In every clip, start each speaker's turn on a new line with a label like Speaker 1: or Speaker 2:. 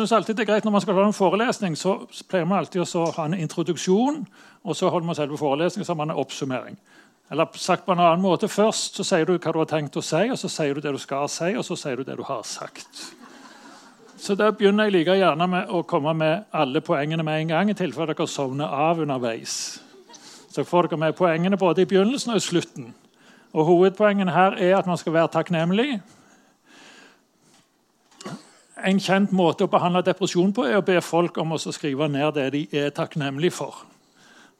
Speaker 1: synes alltid det er greit Når man skal ha en forelesning, så pleier man alltid å ha en introduksjon, og så holder man selve forelesningen, så har man en oppsummering. Eller sagt på en annen måte, Først så sier du hva du har tenkt å si, og så sier du det du skal si, og så sier du det du har sagt. Så Da begynner jeg like gjerne med å komme med alle poengene med en gang, i tilfelle dere sovner av underveis. Så får dere med poengene både i begynnelsen og i slutten. Og Hovedpoengene her er at man skal være takknemlig. En kjent måte å behandle depresjon på er å be folk om å skrive ned det de er takknemlige for.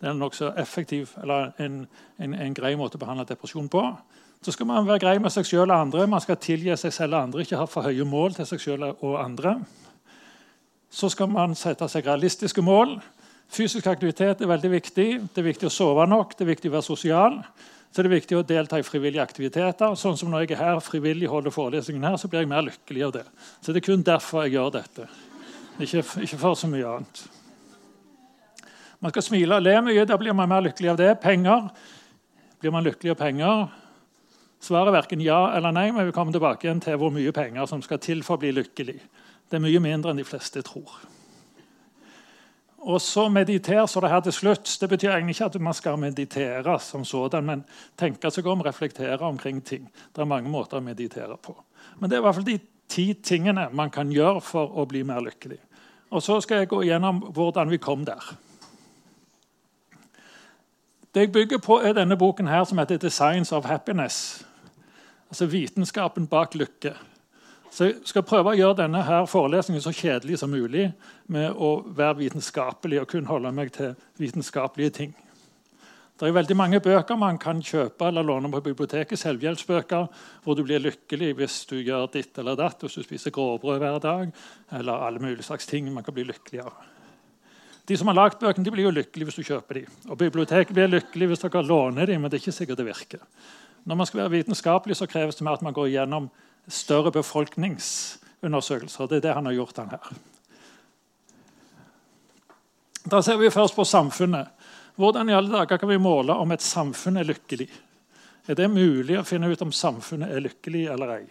Speaker 1: Det er en nokså effektiv, eller en, en, en, grei måte å behandle depresjon på. Så skal man være grei med seg sjøl og andre. Man skal tilgi seg selv og andre, ikke ha for høye mål til seg selv og andre. Så skal man sette seg realistiske mål. Fysisk aktivitet er veldig viktig. Det er viktig å sove nok, det er viktig å være sosial. Så det er viktig å delta i frivillige aktiviteter. Sånn som Når jeg er her frivillig holder forelesningen her, så blir jeg mer lykkelig av det. Så det er kun derfor jeg gjør dette. Ikke, ikke for så mye annet. Man skal smile og le mye. Da blir man mer lykkelig av det. Penger. Blir man lykkelig av penger? Svaret er verken ja eller nei, men vi kommer tilbake igjen til hvor mye penger som skal til for å bli lykkelig. Det er mye mindre enn de fleste tror. Og så meditere så det her til slutt. Det betyr egentlig ikke at man skal meditere, som sådan, men tenke seg om, reflektere omkring ting. Det er mange måter å meditere på. Men det er i hvert fall de ti tingene man kan gjøre for å bli mer lykkelig. Og Så skal jeg gå gjennom hvordan vi kom der. Det jeg bygger på, er denne boken her som heter Science of Happiness'. Altså vitenskapen bak lykke. Så Jeg skal prøve å gjøre denne her forelesningen så kjedelig som mulig med å være vitenskapelig og kun holde meg til vitenskapelige ting. Det er veldig mange bøker man kan kjøpe eller låne på biblioteket. Selvhjelpsbøker hvor du blir lykkelig hvis du gjør ditt eller datt, hvis du spiser grovbrød hver dag. eller alle mulige slags ting man kan bli lykkelig av. De som har lagd bøkene, de blir jo lykkelige hvis du kjøper dem. Og biblioteket blir lykkelig hvis dere låner dem, men det er ikke sikkert det virker. Når man skal være vitenskapelig, så kreves det mer at man går gjennom større befolkningsundersøkelser. Det er det han har gjort han her. Da ser vi først på samfunnet. Hvordan i alle dager kan vi måle om et samfunn er lykkelig? Er det mulig å finne ut om samfunnet er lykkelig eller ei?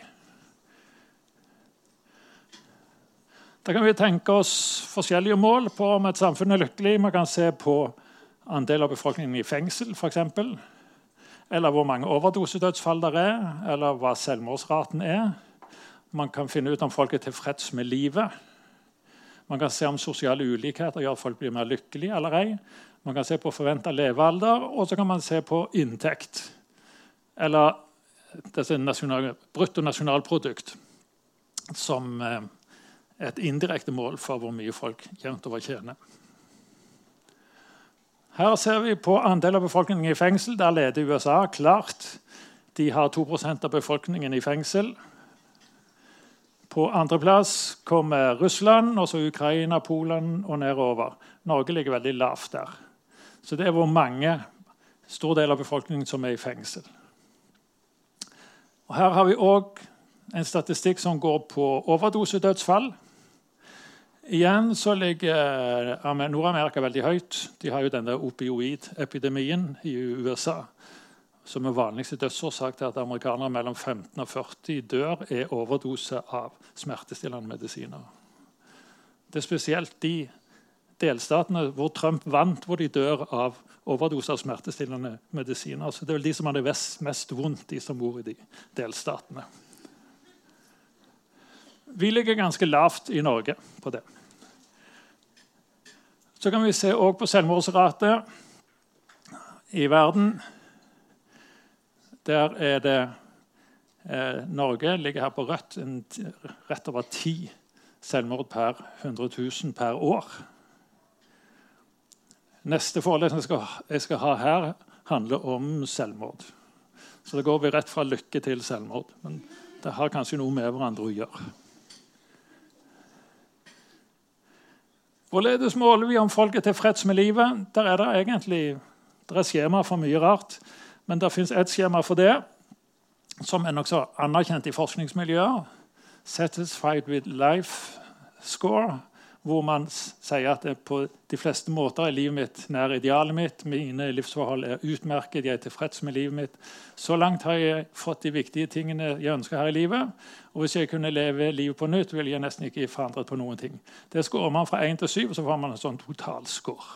Speaker 1: Da kan vi tenke oss forskjellige mål på om et samfunn er lykkelig. Man kan se på andel av befolkningen i fengsel, f.eks. Eller hvor mange overdosedødsfall det er, eller hva selvmordsraten er. Man kan finne ut om folk er tilfreds med livet. Man kan se om sosiale ulikheter gjør at folk blir mer lykkelige eller ei. Man kan se på forventa levealder, og så kan man se på inntekt. Eller nasjonal, bruttonasjonalprodukt, som eh, er et indirekte mål for hvor mye folk jevnt over tjener. Her ser vi på andel av befolkningen i fengsel. Der leder USA klart. De har 2% av befolkningen i fengsel. På andreplass kommer Russland, og så Ukraina, Polen og nedover. Norge ligger veldig lavt der. Så det er hvor mange stor del av befolkningen som er i fengsel. Og her har vi òg en statistikk som går på overdosedødsfall. Igjen så ligger Nord-Amerika veldig høyt. De har jo denne opioidepidemien i USA. Som er vanligste dødsårsak til at amerikanere mellom 15 og 40 dør, er overdose av smertestillende medisiner. Det er spesielt de delstatene hvor Trump vant, hvor de dør av overdose av smertestillende medisiner. Så det er vel de som har det mest vondt, de som bor i de delstatene. Vi ligger ganske lavt i Norge på det. Så kan vi se på selvmordsrate i verden. Der er det eh, Norge ligger her på rødt. En, rett over ti selvmord per 100 000 per år. Neste forelesning jeg jeg skal ha her, handler om selvmord. Så da går vi rett fra lykke til selvmord. Men det har kanskje noe med hverandre å gjøre. Hvorledes måler vi om folk er tilfreds med livet? Der er det egentlig der er skjema for mye rart, men det fins ett skjema for det, som er nokså anerkjent i forskningsmiljøer. Satisfied with life score. Hvor man sier at på de fleste måter er livet mitt nær idealet mitt. Mine livsforhold er utmerket, jeg er tilfreds med livet mitt. Så langt har jeg fått de viktige tingene jeg ønsker her i livet. Og hvis jeg kunne leve livet på nytt, ville jeg nesten ikke forandret på noen ting. Det skårer man fra 1 til 7, og så får man en sånn totalscore.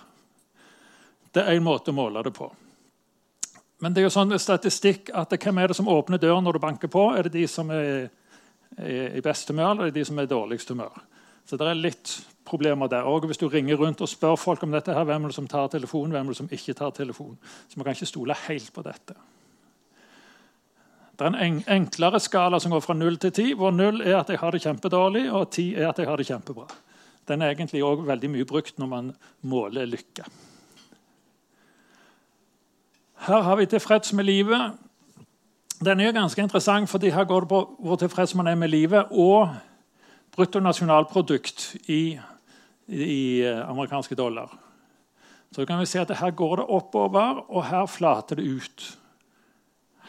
Speaker 1: Det er en måte å måle det på. Men det er jo sånn statistikk at hvem er det som åpner døren når du banker på? Er det de som er i best humør, eller er det de som er i dårligst humør? Så det er litt problemer der. Og hvis du ringer rundt og spør folk om dette, her, hvem er det som tar telefon, hvem er det som ikke tar telefon? Så man kan ikke stole helt på dette. Det er en enklere skala som går fra null til ti, hvor null er at jeg har det kjempedårlig, og ti er at jeg har det kjempebra. Den er egentlig også veldig mye brukt når man måler lykke. Her har vi 'tilfreds med livet'. Den er ganske interessant, fordi her går det på hvor tilfreds man er med livet, og bruttonasjonalprodukt i, i eh, amerikanske dollar. Så kan vi se at Her går det oppover, og her flater det ut.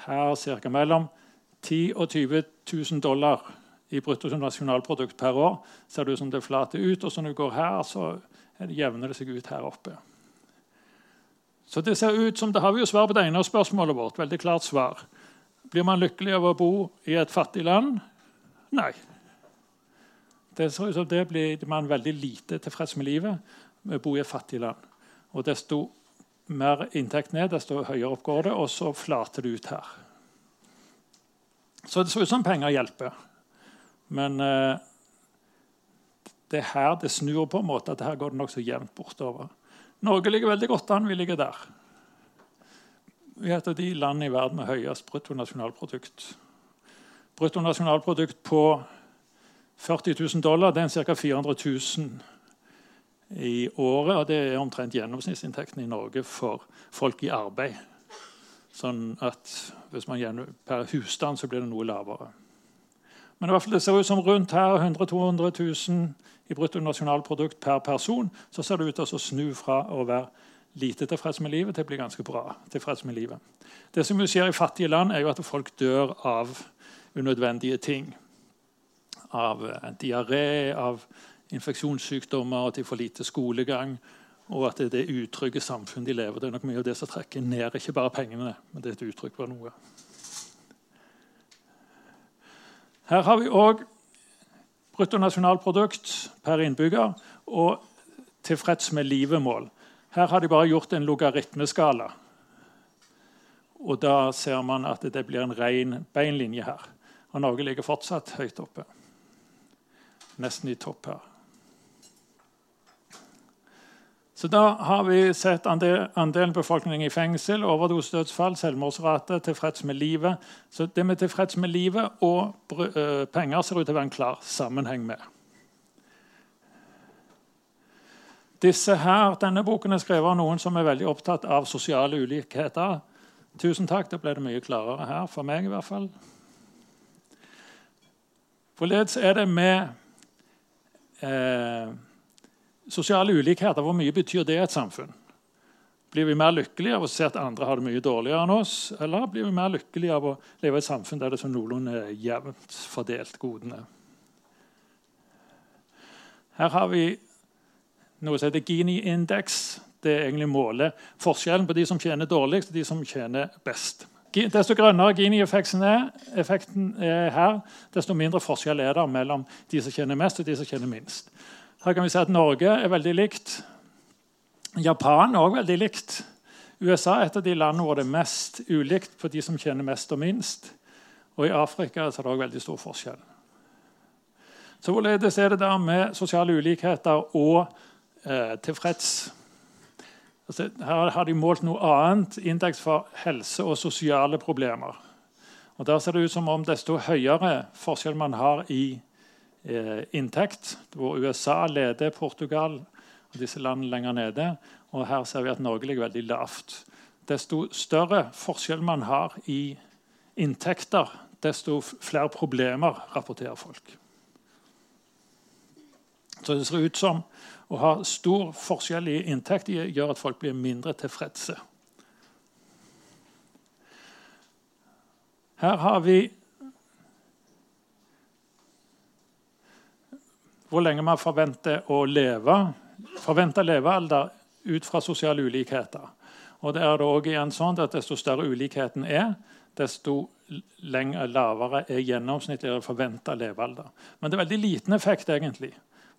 Speaker 1: Her ca. mellom 10 og 20 000 dollar i bruttonasjonalprodukt per år. ser det ut som det flater ut, og så når du går her, så jevner det seg ut her oppe. Så det ser ut som, det har vi jo svar på det ene spørsmålet vårt. veldig klart svar. Blir man lykkelig av å bo i et fattig land? Nei. Det ser ut som det blir man veldig lite tilfreds med livet å bo i et fattig land. Og Desto mer inntekt ned, desto høyere opp går det, og så flater det ut her. Så det ser ut som penger hjelper. Men eh, det er her det snur på en måte at her går det nokså jevnt bortover. Norge ligger veldig godt an. Vi ligger der. Vi er et av de landene i verden med høyest bruttonasjonalprodukt. Bruttonasjonalprodukt på 40 000 dollar det er ca. 400 000 i året. og Det er omtrent gjennomsnittsinntekten i Norge for folk i arbeid. Sånn at hvis man Per husstand så blir det noe lavere. Men i hvert fall det ser ut som rundt her 100 200 000 i bruttonasjonalprodukt per person. Så ser det ut til å snu fra å være lite tilfreds med livet til å bli ganske bra tilfreds med livet. Det som skjer i fattige land, er jo at folk dør av unødvendige ting av eh, diaré, av infeksjonssykdommer, at de får lite skolegang, og at det er det utrygge samfunnet de lever Det er nok mye av det som trekker ned, ikke bare pengene, men det er et uttrykk for noe. Her har vi òg bruttonasjonalprodukt per innbygger og tilfreds med livemål. Her har de bare gjort en logaritmeskala. Og da ser man at det blir en ren beinlinje her. Og Norge ligger fortsatt høyt oppe nesten i topp her. Så Da har vi sett andelen befolkning i fengsel, overdosedødsfall, selvmordsrate, tilfreds med livet. Så Det med tilfreds med livet og uh, penger ser ut til å være en klar sammenheng med. Disse her, Denne boken er skrevet av noen som er veldig opptatt av sosiale ulikheter. Tusen takk, da ble det mye klarere her, for meg i hvert fall. Forledes er det med eh, sosiale ulikheter, hvor mye betyr det i et samfunn? Blir vi mer lykkelige av å se at andre har det mye dårligere enn oss? Eller blir vi mer lykkelige av å leve i et samfunn der det er noenlunde jevnt fordelt godene? Her har vi noe som heter Gini-indeks. Det er egentlig målet forskjellen på de som tjener dårligst og de som tjener best. Desto grønnere Gini-effekten er, er, her, desto mindre forskjell er det mellom de som tjener mest, og de som tjener minst. Her kan vi se at Norge er veldig likt. Japan er også veldig likt. USA er et av de landene hvor det er mest ulikt på de som tjener mest og minst. Og i Afrika er det også veldig stor forskjell. Så Hvorledes er det der med sosiale ulikheter og eh, tilfreds? Altså, her har de målt noe annet, indeks for helse og sosiale problemer. Og Der ser det ut som om desto høyere forskjell man har i eh, inntekt, hvor USA leder Portugal og disse landene lenger nede, og her ser vi at Norge ligger veldig lavt. Desto større forskjell man har i inntekter, desto flere problemer rapporterer folk. Så det ser ut som å ha stor forskjell i inntekt gjør at folk blir mindre tilfredse. Her har vi hvor lenge man forventer å leve. Forventa levealder ut fra sosiale ulikheter. Og det er det også igjen sånn at Desto større ulikheten er, desto lavere er gjennomsnittlig forventa levealder. Men det er veldig liten effekt, egentlig.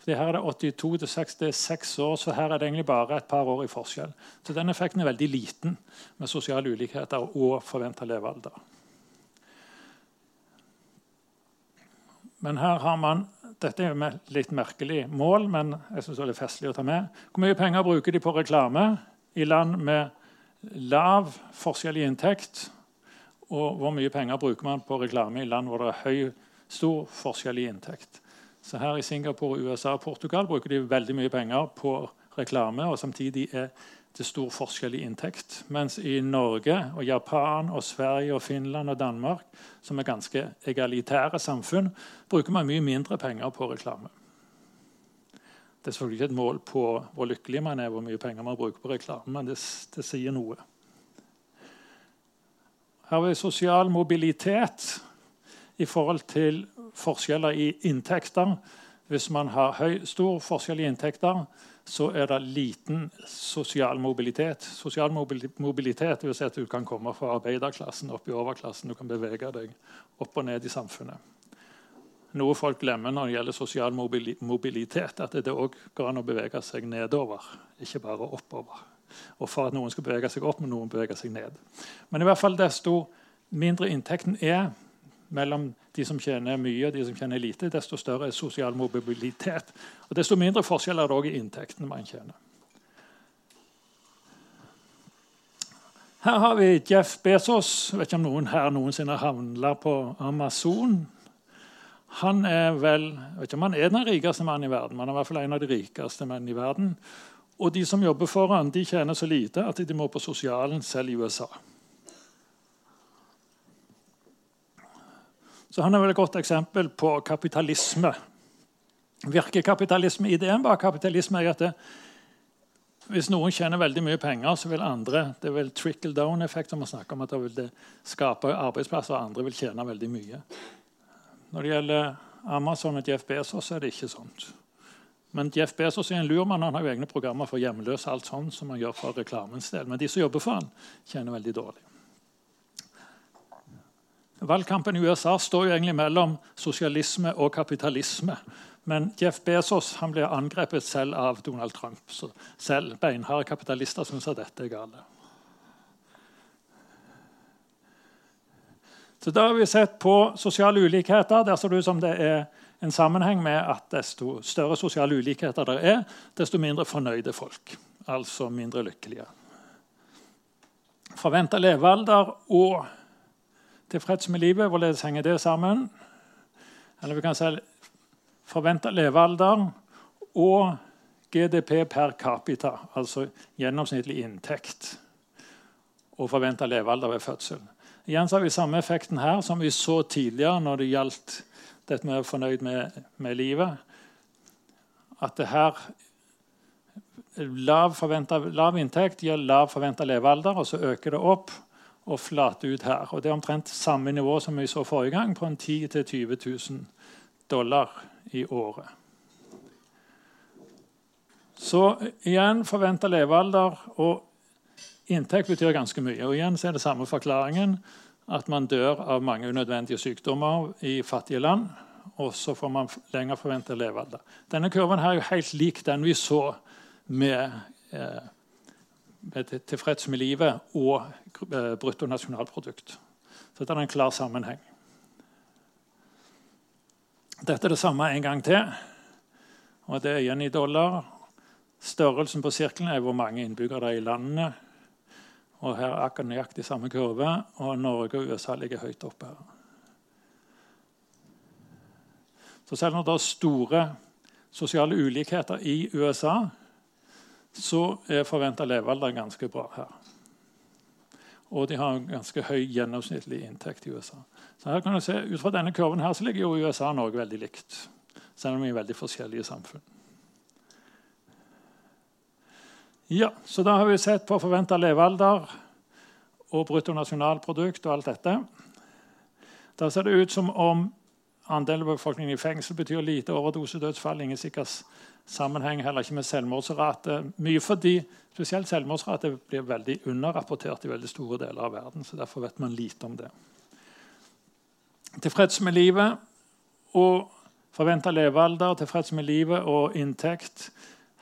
Speaker 1: Fordi her er det 82 til 6, det er 6 år, så her er det egentlig bare et par år i forskjell. Så den effekten er veldig liten med sosiale ulikheter og forventa levealder. Men her har man dette er et litt merkelig mål, men jeg synes det er festlig å ta med. Hvor mye penger bruker de på reklame i land med lav forskjell i inntekt? Og hvor mye penger bruker man på reklame i land hvor det er høy, stor forskjell i inntekt? Så her I Singapore, USA og Portugal bruker de veldig mye penger på reklame. og Samtidig er det stor forskjell i inntekt. Mens i Norge, og Japan, og Sverige, og Finland og Danmark, som er ganske egalitære samfunn, bruker man mye mindre penger på reklame. Det er selvfølgelig ikke et mål på hvor lykkelig man er, hvor mye penger man bruker på reklame, men det, det sier noe. Her har vi sosial mobilitet i forhold til forskjeller i inntekter. Hvis man har høy, stor forskjell i inntekter, så er det liten sosial mobilitet. Sosial mobilitet vil si at du kan komme fra arbeiderklassen opp i overklassen. Du kan bevege deg opp og ned i samfunnet. Noe folk glemmer når det gjelder sosial mobilitet, at det òg går an å bevege seg nedover, ikke bare oppover. Og for at noen skal bevege seg opp, må noen bevege seg ned. Men i hvert fall desto mindre inntekten er, mellom de som tjener mye og de som tjener lite, desto større er sosial mobilitet. Og desto mindre forskjell er det òg i inntektene man tjener. Her har vi Jeff Bezos. Jeg vet ikke om noen her noensinne har havna på Amazon. Han er vel, jeg vet ikke om han er den rikeste mannen i verden, men han er i hvert fall en av de rikeste mennene i verden. Og de som jobber for han, de tjener så lite at de må på sosialen selv i USA. Så han er vel et godt eksempel på kapitalisme. Virker kapitalisme? Ideen bak kapitalisme er at det, hvis noen tjener veldig mye penger, så vil andre Det vil trickle down-effekt. som man snakker om at det vil skape arbeidsplasser, og andre vil tjene veldig mye. Når det gjelder Amazon og Jeff Bezos, er det ikke sånt. Men Jeff Bezos er en lur mann. Han har jo egne programmer for hjemløse. alt sånt, som han gjør for reklamens del. Men de som jobber for han, tjener veldig dårlig. Valgkampen i USA står jo egentlig mellom sosialisme og kapitalisme. Men Jeff Bezos han blir angrepet selv av Donald Trump. Så selv beinharde kapitalister syns at dette er galt. Så Da har vi sett på sosiale ulikheter. Der ser det ut som det er en sammenheng med at desto større sosiale ulikheter det er, desto mindre fornøyde folk. Altså mindre lykkelige. Forventa levealder og tilfreds med livet. Hvorledes henger det sammen? Eller vi kan si forventa levealder og GDP per capita, altså gjennomsnittlig inntekt, og forventa levealder ved fødsel. Igjen har vi samme effekten her som vi så tidligere når det gjaldt dette med å være fornøyd med, med livet. At det her lav, lav inntekt gir lav forventa levealder, og så øker det opp og flater ut her. Og Det er omtrent samme nivå som vi så forrige gang, på en 10 000-20 000 dollar i året. Så igjen forventa levealder og inntekt betyr ganske mye. Og igjen så er det samme forklaringen at man dør av mange unødvendige sykdommer i fattige land. Og så får man lenger forventet levealder. Denne kurven her er jo helt lik den vi så med, eh, tilfreds med livet og eh, bruttonasjonalprodukt. Så det er en klar sammenheng. Dette er det samme en gang til. Og det er igjen i dollar. Størrelsen på sirkelen er hvor mange innbyggere det er i landene. Og her er akkurat nøyaktig samme kurve, og Norge og USA ligger høyt oppe her. Så selv om det er store sosiale ulikheter i USA, så er forventa levealder ganske bra her. Og de har en ganske høy gjennomsnittlig inntekt i USA. Så her kan du se, Ut fra denne kurven her så ligger jo USA og Norge veldig likt. Selv om vi er veldig forskjellige samfunn. Ja, så Da har vi sett på forventa levealder og bruttonasjonalprodukt og alt dette. Da ser det ut som om andelen av befolkningen i fengsel betyr lite overdosedødsfall. Ingen sikker sammenheng heller ikke med selvmordsrate. Mye fordi spesielt selvmordsrate blir veldig underrapportert i veldig store deler av verden. så Derfor vet man lite om det. Tilfreds med livet og forventa levealder, tilfreds med livet og inntekt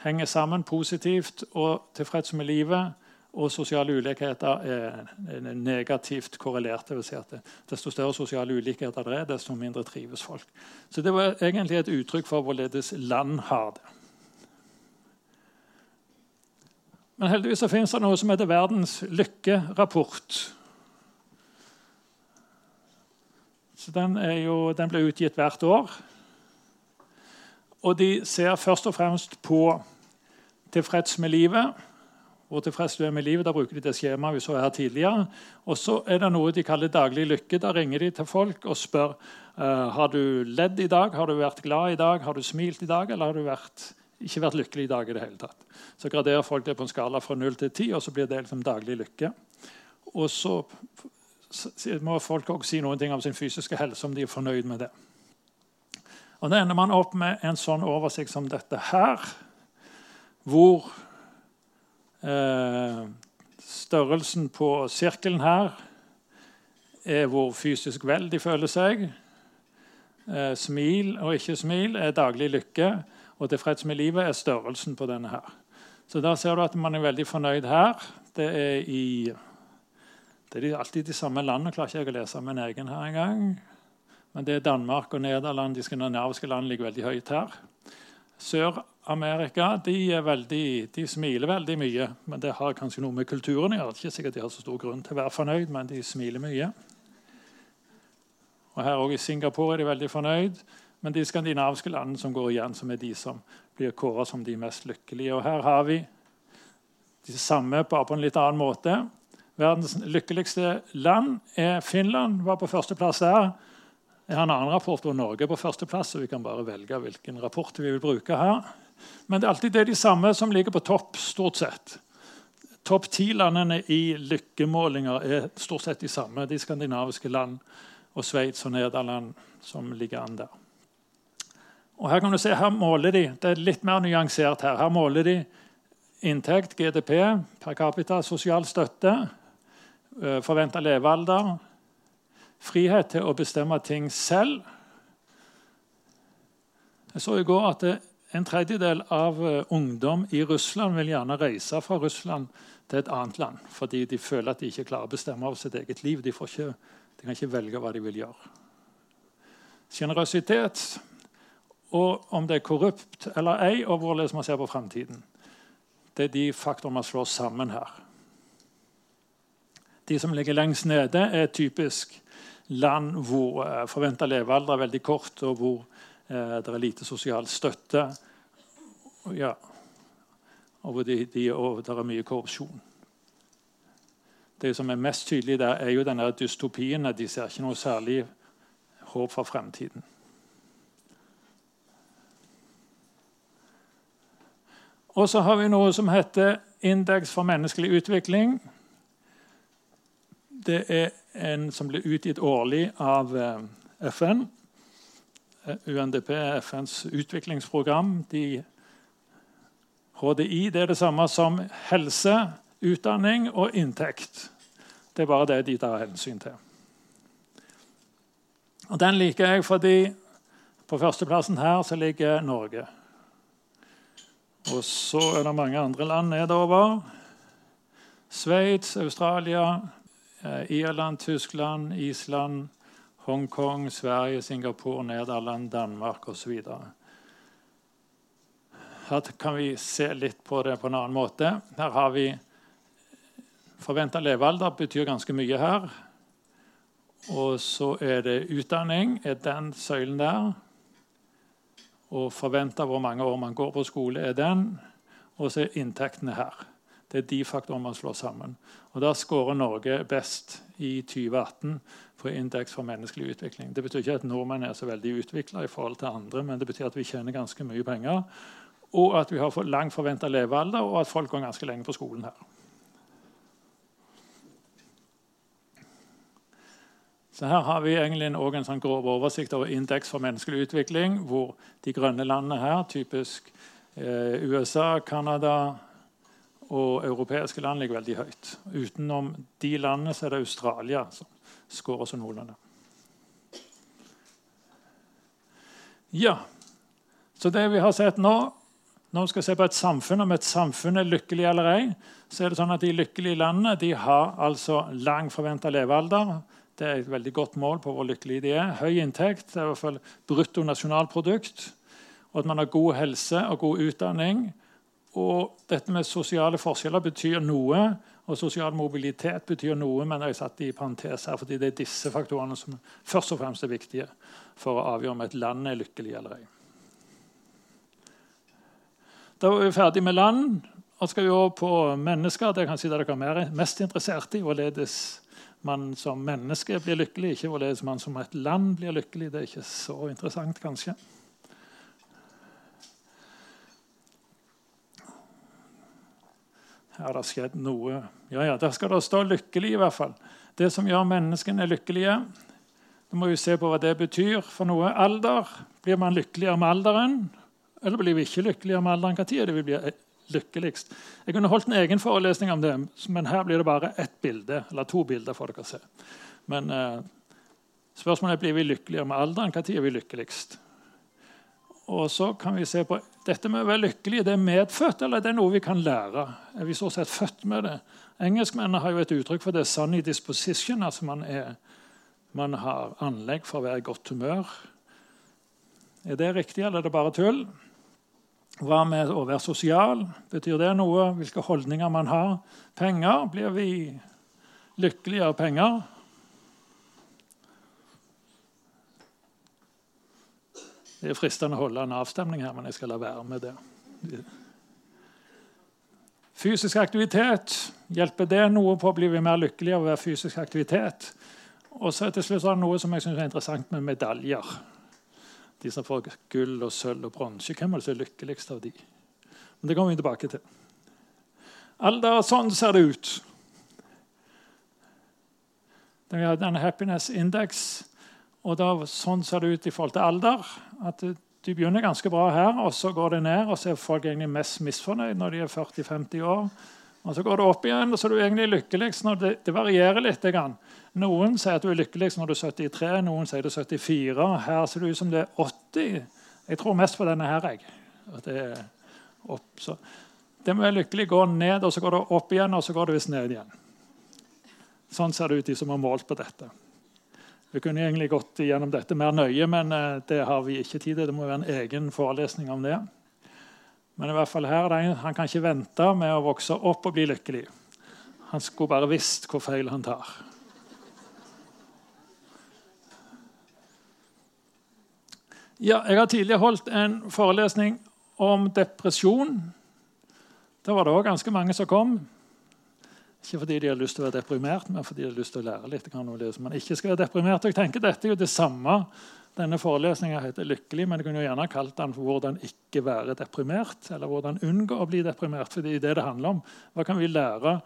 Speaker 1: henger sammen positivt. Og tilfreds med livet og sosiale ulikheter er negativt korrelert. Det vil si desto større sosiale ulikheter det er, desto mindre trives folk. Så det var egentlig et uttrykk for hvorledes land har det. Men heldigvis så finnes det noe som heter Verdens lykkerapport. Så den, jo, den blir utgitt hvert år. Og de ser først og fremst på tilfreds med livet hvor tilfreds du er med livet. Da bruker de det skjemaet vi så her tidligere. Og så er det noe de kaller daglig lykke. Da ringer de til folk og spør uh, har du ledd i dag, har du vært glad i dag, har du smilt i dag, eller har du vært, ikke vært lykkelig i dag i det hele tatt. Så graderer folk det på en skala fra 0 til 10, og så blir det liksom daglig lykke. Og så må folk også si ting om sin fysiske helse, om de er fornøyd med det. Og Da ender man opp med en sånn oversikt som dette her, hvor størrelsen på sirkelen her er hvor fysisk vel de føler seg. Eh, smil og ikke smil er daglig lykke, og tilfreds med livet er størrelsen på denne her. Så da ser du at man er veldig fornøyd her. Det er i det er alltid de samme landene. Klarer ikke jeg å lese min egen her engang. Men det er Danmark og Nederland. De skandinaviske land ligger veldig høyt her. Sør-Amerika de, de, smiler veldig mye. Men det har kanskje noe med kulturen å gjøre. Ikke sikkert de har så stor grunn til å være fornøyd, men de smiler mye. Og Her også I Singapore er de veldig fornøyd. Men de skandinaviske landene som går igjen, som er de som blir kåra som de mest lykkelige. Og Her har vi de samme, bare på en litt annen måte. Verdens lykkeligste land er Finland. Var på førsteplass der. Jeg har en annen rapport hvor Norge er på førsteplass. så vi kan bare velge hvilken rapport vi vil bruke her. Men det er alltid det de samme som ligger på topp. stort sett. Topp ti-landene i lykkemålinger er stort sett de samme. De skandinaviske land og Sveits og Nederland som ligger an der. Og Her kan du se, her måler de, det er litt mer nyansert her. Her måler de inntekt, GDP, per capita, sosial støtte, forventa levealder, frihet til å bestemme ting selv. Jeg så i går at en tredjedel av eh, ungdom i Russland vil gjerne reise fra Russland til et annet land fordi de føler at de ikke klarer å bestemme over sitt eget liv. De, ikke, de kan ikke velge hva de vil gjøre. Generøsitet og om det er korrupt eller ei, og hvordan man ser på framtiden. Det er de faktorene man slår sammen her. De som ligger lengst nede, er typisk land hvor eh, forventa levealder er veldig kort, og hvor det er lite sosial støtte. Ja, og det, det er mye korrupsjon. Det som er mest tydelig der, er jo denne dystopien. De ser ikke noe særlig håp for fremtiden. Og så har vi noe som heter Indeks for menneskelig utvikling. Det er en som blir utgitt årlig av eh, FN. UNDP er FNs utviklingsprogram. De, HDI det er det samme som helse, utdanning og inntekt. Det er bare det de tar hensyn til. Og Den liker jeg fordi på førsteplassen her så ligger Norge. Og så er det mange andre land nedover. Sveits, Australia, Eh, Irland, Tyskland, Island, Hongkong, Sverige, Singapore, Nederland, Danmark osv. Her kan vi se litt på det på en annen måte. Her har vi Forventa levealder betyr ganske mye her. Og så er det utdanning, er den søylen der. Og forventa hvor mange år man går på skole, er den. Og så er inntektene her. Det er de faktorene man slår sammen. Og Da skårer Norge best i 2018 på indeks for menneskelig utvikling. Det betyr ikke at nordmenn er så veldig utvikla i forhold til andre, men det betyr at vi tjener ganske mye penger, og at vi har for lang forventa levealder, og at folk går ganske lenge på skolen her. Så Her har vi egentlig en, en sånn grov oversikt over indeks for menneskelig utvikling, hvor de grønne landene her, typisk eh, USA, Canada og europeiske land, ligger veldig høyt. Utenom de landene så er det Australia som skårer så noenlunde. Ja, så det vi har sett nå når vi skal se på et samfunn, om et samfunn er lykkelig eller ei, så er det sånn at de lykkelige landene de har altså lang forventa levealder. Det er et veldig godt mål på hvor lykkelige de er. Høy inntekt, det er i hvert fall brutto nasjonalprodukt. Og at man har god helse og god utdanning. Og dette med sosiale forskjeller betyr noe. Og sosial mobilitet betyr noe, men jeg satt i parentes her, fordi det er disse faktorene som først og fremst er viktige for å avgjøre om et land er lykkelig eller ei. Da er vi ferdig med land og skal vi over på mennesker. Det kan si dere er mest interessert i. Hvorledes man som menneske blir lykkelig, ikke hvorledes man som et land blir lykkelig. Det er ikke så interessant, kanskje. Har det skjedd noe Ja, ja, Der skal det stå 'lykkelig', i hvert fall. Det som gjør menneskene lykkelige. Da må vi se på hva det betyr for noe. Alder. Blir man lykkeligere med alderen? Eller blir vi ikke lykkeligere med alderen? Når er det vi blir lykkeligst? Jeg kunne holdt en egen forelesning om det, men her blir det bare ett bilde. Eller to bilder. for dere å se. Men eh, spørsmålet er blir vi lykkeligere med alderen. Når er vi lykkeligst? Og så kan vi se på dette med å være lykkelig. Det er medfødt, eller det er noe vi kan lære? Er vi så sett født med det? Engelskmennene har jo et uttrykk for det. Sunny disposition. altså man, er, man har anlegg for å være i godt humør. Er det riktig, eller er det bare tull? Hva med å være sosial? Betyr det noe? Hvilke holdninger man har? Penger? Blir vi lykkelige av penger? Det er fristende å holde en avstemning her, men jeg skal la være med det. Fysisk aktivitet, hjelper det noe på å bli mer lykkelig av å være fysisk aktivitet? Og så til slutt er det noe som jeg synes er interessant med medaljer de som får gull og sølv og bronse. Hvem er det som er lykkeligst av de? Men Det kommer vi tilbake til. Alder, sånn ser det ut. Vi har denne happiness index. og da, Sånn ser det ut i forhold til alder. At Du begynner ganske bra her, og så går det ned. og så er folk egentlig mest misfornøyd når de er 40-50 år. Og Så går det opp igjen, og så er du egentlig lykkeligst når det, det varierer litt. Noen sier at du er lykkeligst når du er 73, noen sier du er 74. Her ser det ut som det er 80. Jeg tror mest på denne her. Jeg. At det er opp, så. Det med lykkelig går ned, og så går det opp igjen, og så går det visst ned igjen. Sånn ser det ut, de som har målt på dette. Vi kunne egentlig gått gjennom dette mer nøye, men eh, det har vi ikke tid til. Det må være en egen forelesning om det. Men i hvert fall her, han kan ikke vente med å vokse opp og bli lykkelig. Han skulle bare visst hvor feil han tar. Ja, jeg har tidligere holdt en forelesning om depresjon. Da var det òg ganske mange som kom. Ikke fordi de har lyst til å være deprimert, men fordi de har lyst til å lære litt om det som man ikke skal være deprimert. Og jeg tenker Dette er jo det samme denne forelesninga heter 'Lykkelig', men jeg kunne jo gjerne kalt den 'Hvordan ikke være deprimert'. Eller 'Hvordan unngå å bli deprimert'. fordi det er det det handler om. Hva kan vi lære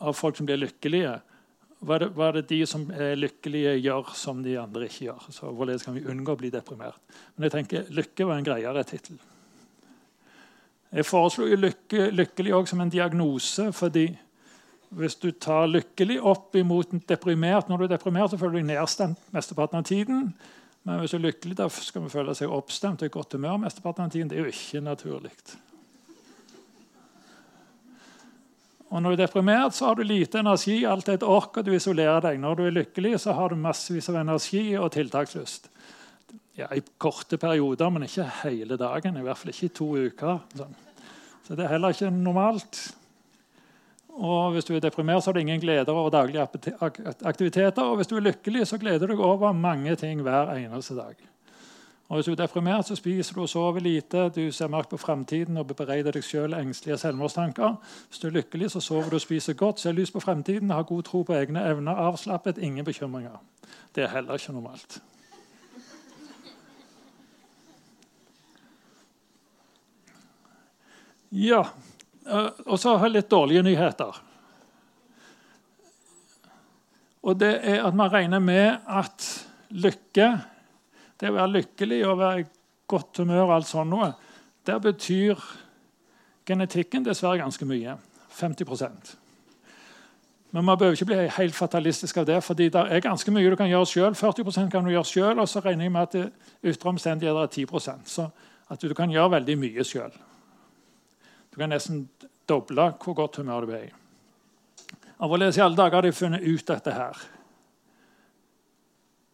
Speaker 1: av folk som blir lykkelige? Hva er, det, hva er det de som er lykkelige, gjør som de andre ikke gjør? Så Hvorledes kan vi unngå å bli deprimert? Men jeg tenker 'Lykke' var en greiere tittel. Jeg foreslo lykke, 'lykkelig' også som en diagnose. fordi hvis du tar 'lykkelig' opp imot deprimert Når du er deprimert, så føler du deg nedstemt mesteparten av tiden. Men hvis du er lykkelig, da skal vi føle seg oppstemt og i godt humør mesteparten av tiden. Det er jo ikke naturlig. Og Når du er deprimert, så har du lite energi, alt er et ork, og du isolerer deg. Når du er lykkelig, så har du massevis av energi og tiltakslyst. Ja, I korte perioder, men ikke hele dagen. I hvert fall ikke i to uker. Sånn. Så det er heller ikke normalt. Og hvis du er deprimert, så har du ingen gleder over daglige aktiviteter. Og hvis du er lykkelig, så gleder du deg over mange ting hver eneste dag. Og Hvis du er deprimert, så spiser du og sover lite, du ser mørkt på framtiden og bereider deg selv engstelige selvmordstanker. Hvis du er lykkelig, så sover du og spiser godt, ser lys på framtiden, har god tro på egne evner, avslappet, ingen bekymringer. Det er heller ikke normalt. Ja, og så har jeg litt dårlige nyheter. Og det er at man regner med at lykke, det å være lykkelig og være i godt humør og alt sånt noe, der betyr genetikken dessverre ganske mye. 50% Men man bør ikke bli helt fatalistisk av det, fordi det er ganske mye du kan gjøre sjøl. 40% kan du gjøre sjøl, og så regner jeg med at ytre omstendigheter er 10% Så at du kan gjøre veldig mye sjøl. Kan nesten doble hvor godt humør du er i. Hvorledes i alle dager har de funnet ut dette her?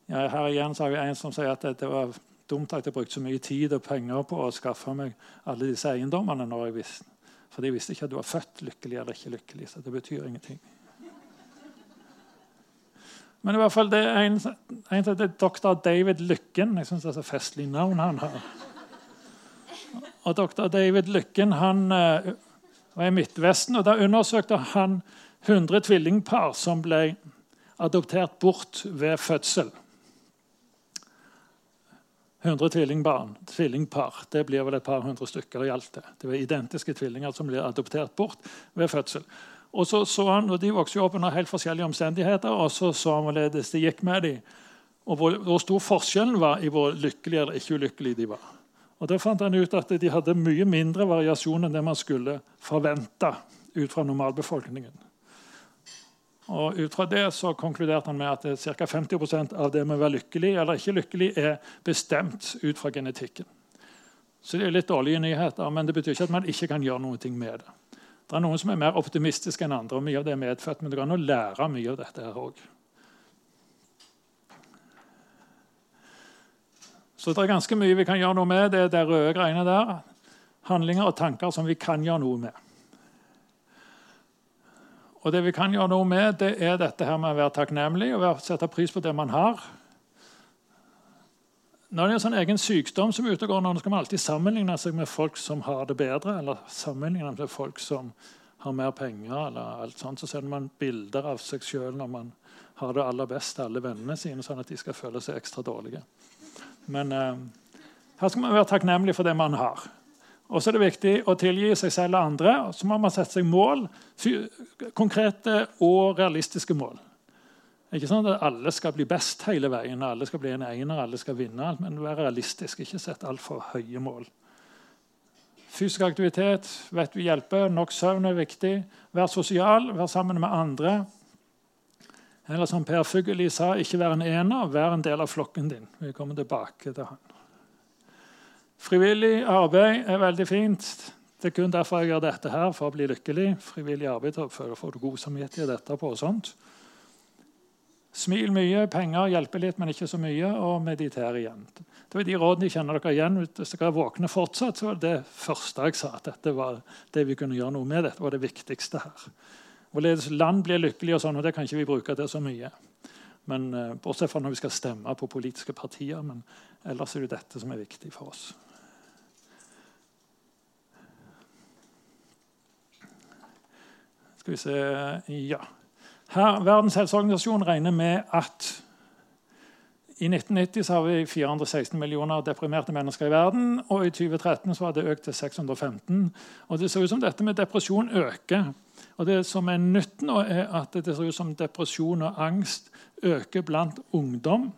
Speaker 1: Ja, her igjen så har vi en som sier at det var dumt at jeg brukte så mye tid og penger på å skaffe meg alle disse eiendommene. når jeg visste. For de visste ikke at du var født lykkelig eller ikke lykkelig. så det betyr ingenting. Men i hvert fall det er en, en det er dr. David Lykken. Jeg syns det er så festlig navn han har. Og Dr. David Lykken han uh, var i Midtvesten, og da undersøkte han 100 tvillingpar som ble adoptert bort ved fødsel. 100 tvillingbarn, tvillingpar. Det blir vel et par hundre stykker i alt. Det Det var identiske tvillinger som ble adoptert bort ved fødsel. Og så så han, og De vokste opp under helt forskjellige omstendigheter, og så så han hvorledes det gikk med dem. Og hvor, hvor, stor forskjellen var i hvor lykkelige eller ikke ulykkelige de var. Og Da fant han ut at de hadde mye mindre variasjon enn det man skulle forvente ut fra normalbefolkningen. Og Ut fra det så konkluderte han med at ca. 50% av det med å være lykkelig eller ikke lykkelig er bestemt ut fra genetikken. Så det er litt dårlige nyheter, men det betyr ikke at man ikke kan gjøre noe med det. Det er Noen som er mer optimistiske enn andre, og mye av det er medfødt, men det går an å lære mye av dette her òg. Så det er ganske mye vi kan gjøre noe med. Det er de røde greiene der. Handlinger og tanker som vi kan gjøre noe med. Og det vi kan gjøre noe med, det er dette her med å være takknemlig og sette pris på det man har. Når det er en sånn egen sykdom som utegår nå, skal man alltid sammenligne seg med folk som har det bedre, eller sammenligne med folk som har mer penger. eller alt sånt, Så sender man bilder av seg sjøl når man har det aller best alle vennene sine, sånn at de skal føle seg ekstra dårlige. Men eh, her skal man være takknemlig for det man har. Og så er det viktig å tilgi seg selv og andre. Og så må man sette seg mål, konkrete og realistiske mål. Ikke sånn at alle skal bli best hele veien, alle skal bli en einer, alle skal vinne. Men være realistisk, ikke sette altfor høye mål. Fysisk aktivitet vet vi hjelper. Nok søvn er viktig. Vær sosial, vær sammen med andre. Eller som Per Fugelli sa, ikke vær en ener, vær en del av flokken din. Vi kommer tilbake til han. Frivillig arbeid er veldig fint. Det er kun derfor jeg gjør dette her, for å bli lykkelig. Frivillig arbeid for å få god samvittighet etterpå. og sånt. Smil mye, penger hjelper litt, men ikke så mye. Og mediter igjen. Det var de rådene jeg kjenner dere igjen. Hvis dere er våkne fortsatt, så var det første jeg sa. at dette var det vi kunne gjøre noe med. Dette var det viktigste her. Hvorledes land blir lykkelige, og sånn, og det kan ikke vi bruke til så mye. Men, uh, Bortsett fra når vi skal stemme på politiske partier. Men ellers er det dette som er viktig for oss. Skal vi se Ja. Her, Verdens helseorganisasjon regner med at i 1990 har vi 416 millioner deprimerte mennesker i verden. Og i 2013 så var det økt til 615. Og det ser ut som dette med depresjon øker. Og Det som er nytt nå, er at det ser ut som depresjon og angst øker blant ungdom.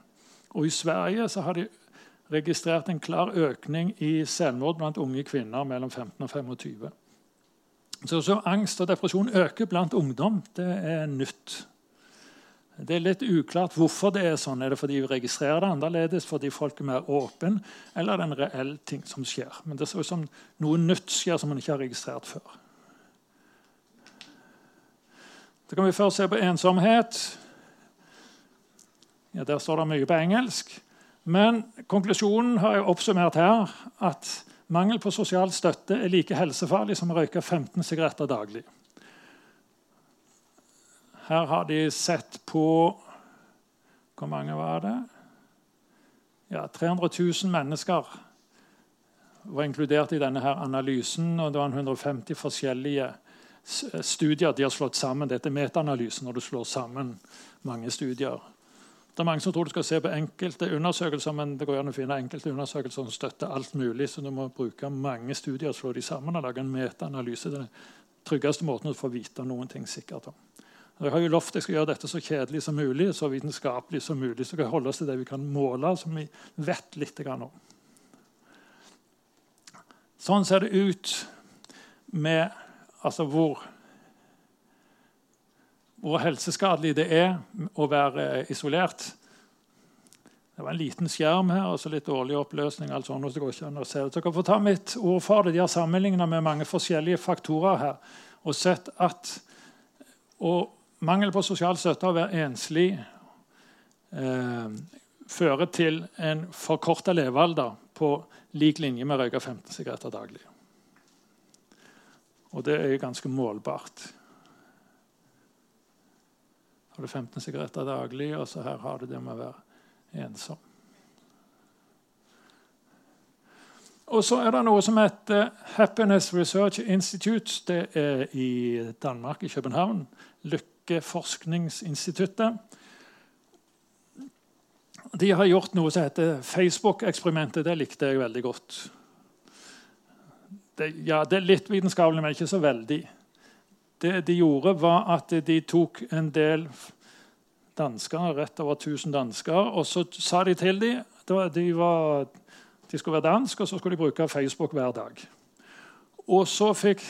Speaker 1: Og I Sverige så har de registrert en klar økning i selvmord blant unge kvinner mellom 15 og 25. Så, så angst og depresjon øker blant ungdom. Det er nytt. Det er litt uklart hvorfor det er sånn. Er det fordi vi registrerer det annerledes, fordi folk er mer åpne, eller er det en reell ting som skjer? Men det ser ut som noe nytt skjer som man ikke har registrert før. Da kan vi først se på ensomhet. Ja, Der står det mye på engelsk. Men konklusjonen har jeg oppsummert her. at Mangel på sosial støtte er like helsefarlig som å røyke 15 sigaretter daglig. Her har de sett på Hvor mange var det? Ja, 300 000 mennesker var inkludert i denne her analysen. og Det var 150 forskjellige studier de har slått sammen. Dette er metaanalysen når du slår sammen mange studier. Det er mange som tror du skal se på enkelte undersøkelser, men det går an å finne enkelte undersøkelser som støtter alt mulig, så du må bruke mange studier og slå de sammen og lage en metaanalyse. Det er den tryggeste måten å få vite noen ting sikkert om. Jeg har jo lovt jeg skal gjøre dette så kjedelig som mulig så vitenskapelig som mulig. Så kan jeg holde oss til det vi kan måle, som vi vet litt om. Sånn ser det ut med altså hvor, hvor helseskadelig det er å være isolert. Det var en liten skjerm her og så litt dårlig oppløsning. alt sånt, så går ikke an å se. Så jeg kan få ta mitt ord for det. De har sammenlignet med mange forskjellige faktorer her og sett at og mangel på sosial støtte og å være enslig eh, fører til en forkorta levealder på lik linje med å røyke 15 sigaretter daglig. Og det er ganske målbart. Har du 15 sigaretter daglig, og så her har du det med å være ensom. Og så er det noe som heter Happiness Research Institute. Det er i Danmark, i København. Lykkeforskningsinstituttet. De har gjort noe som heter Facebook-eksperimentet. Det likte jeg veldig godt. Det, ja, det er litt vitenskapelig, men ikke så veldig. Det de gjorde, var at de tok en del dansker, rett over 1000 dansker, og så sa de til dem de, de skulle være dansk, og så skulle de bruke Facebook hver dag. Og så fikk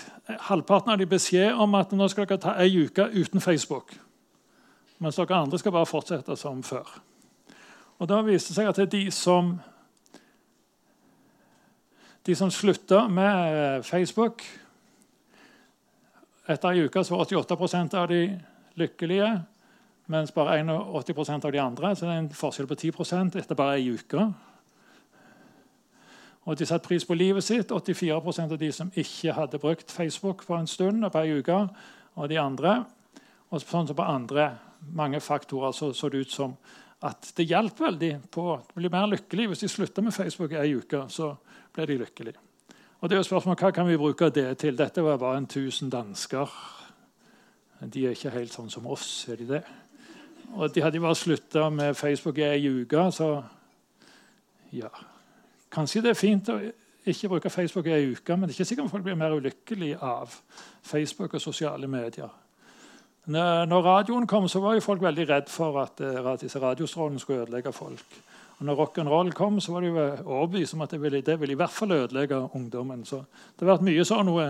Speaker 1: halvparten av de beskjed om at nå skal dere ta ei uke uten Facebook. Mens dere andre skal bare fortsette som før. Og Da viste det seg at det er de som de som slutta med Facebook Etter ei uke så var 88% av de lykkelige, mens bare 81% av de andre. Så det er en forskjell på 10% etter bare ei uke. Og de satte pris på livet sitt. 84% av de som ikke hadde brukt Facebook på en stund og på en uke. Og de andre. Og sånn som på andre mange faktorer så, så det ut som at det hjalp veldig på å bli mer lykkelig. Hvis de slutta med Facebook ei uke, så ble de lykkelige. Og det er jo spørsmålet, Hva kan vi bruke det til? Dette var bare en tusen dansker. De er ikke helt sånn som oss, er de det? Og de hadde bare slutta med Facebook i ei uke, så ja Kanskje det er fint å ikke bruke Facebook i ei uke, men det er ikke sikkert folk blir mer ulykkelig av Facebook og sosiale medier. Når radioen kom, så var jo folk veldig redd for at uh, disse radiostrålene skulle ødelegge folk. Og når rock'n'roll kom, så var de overbevist om at det ville, det ville, i hvert fall ødelegge ungdommen. Så det har vært mye sånn noe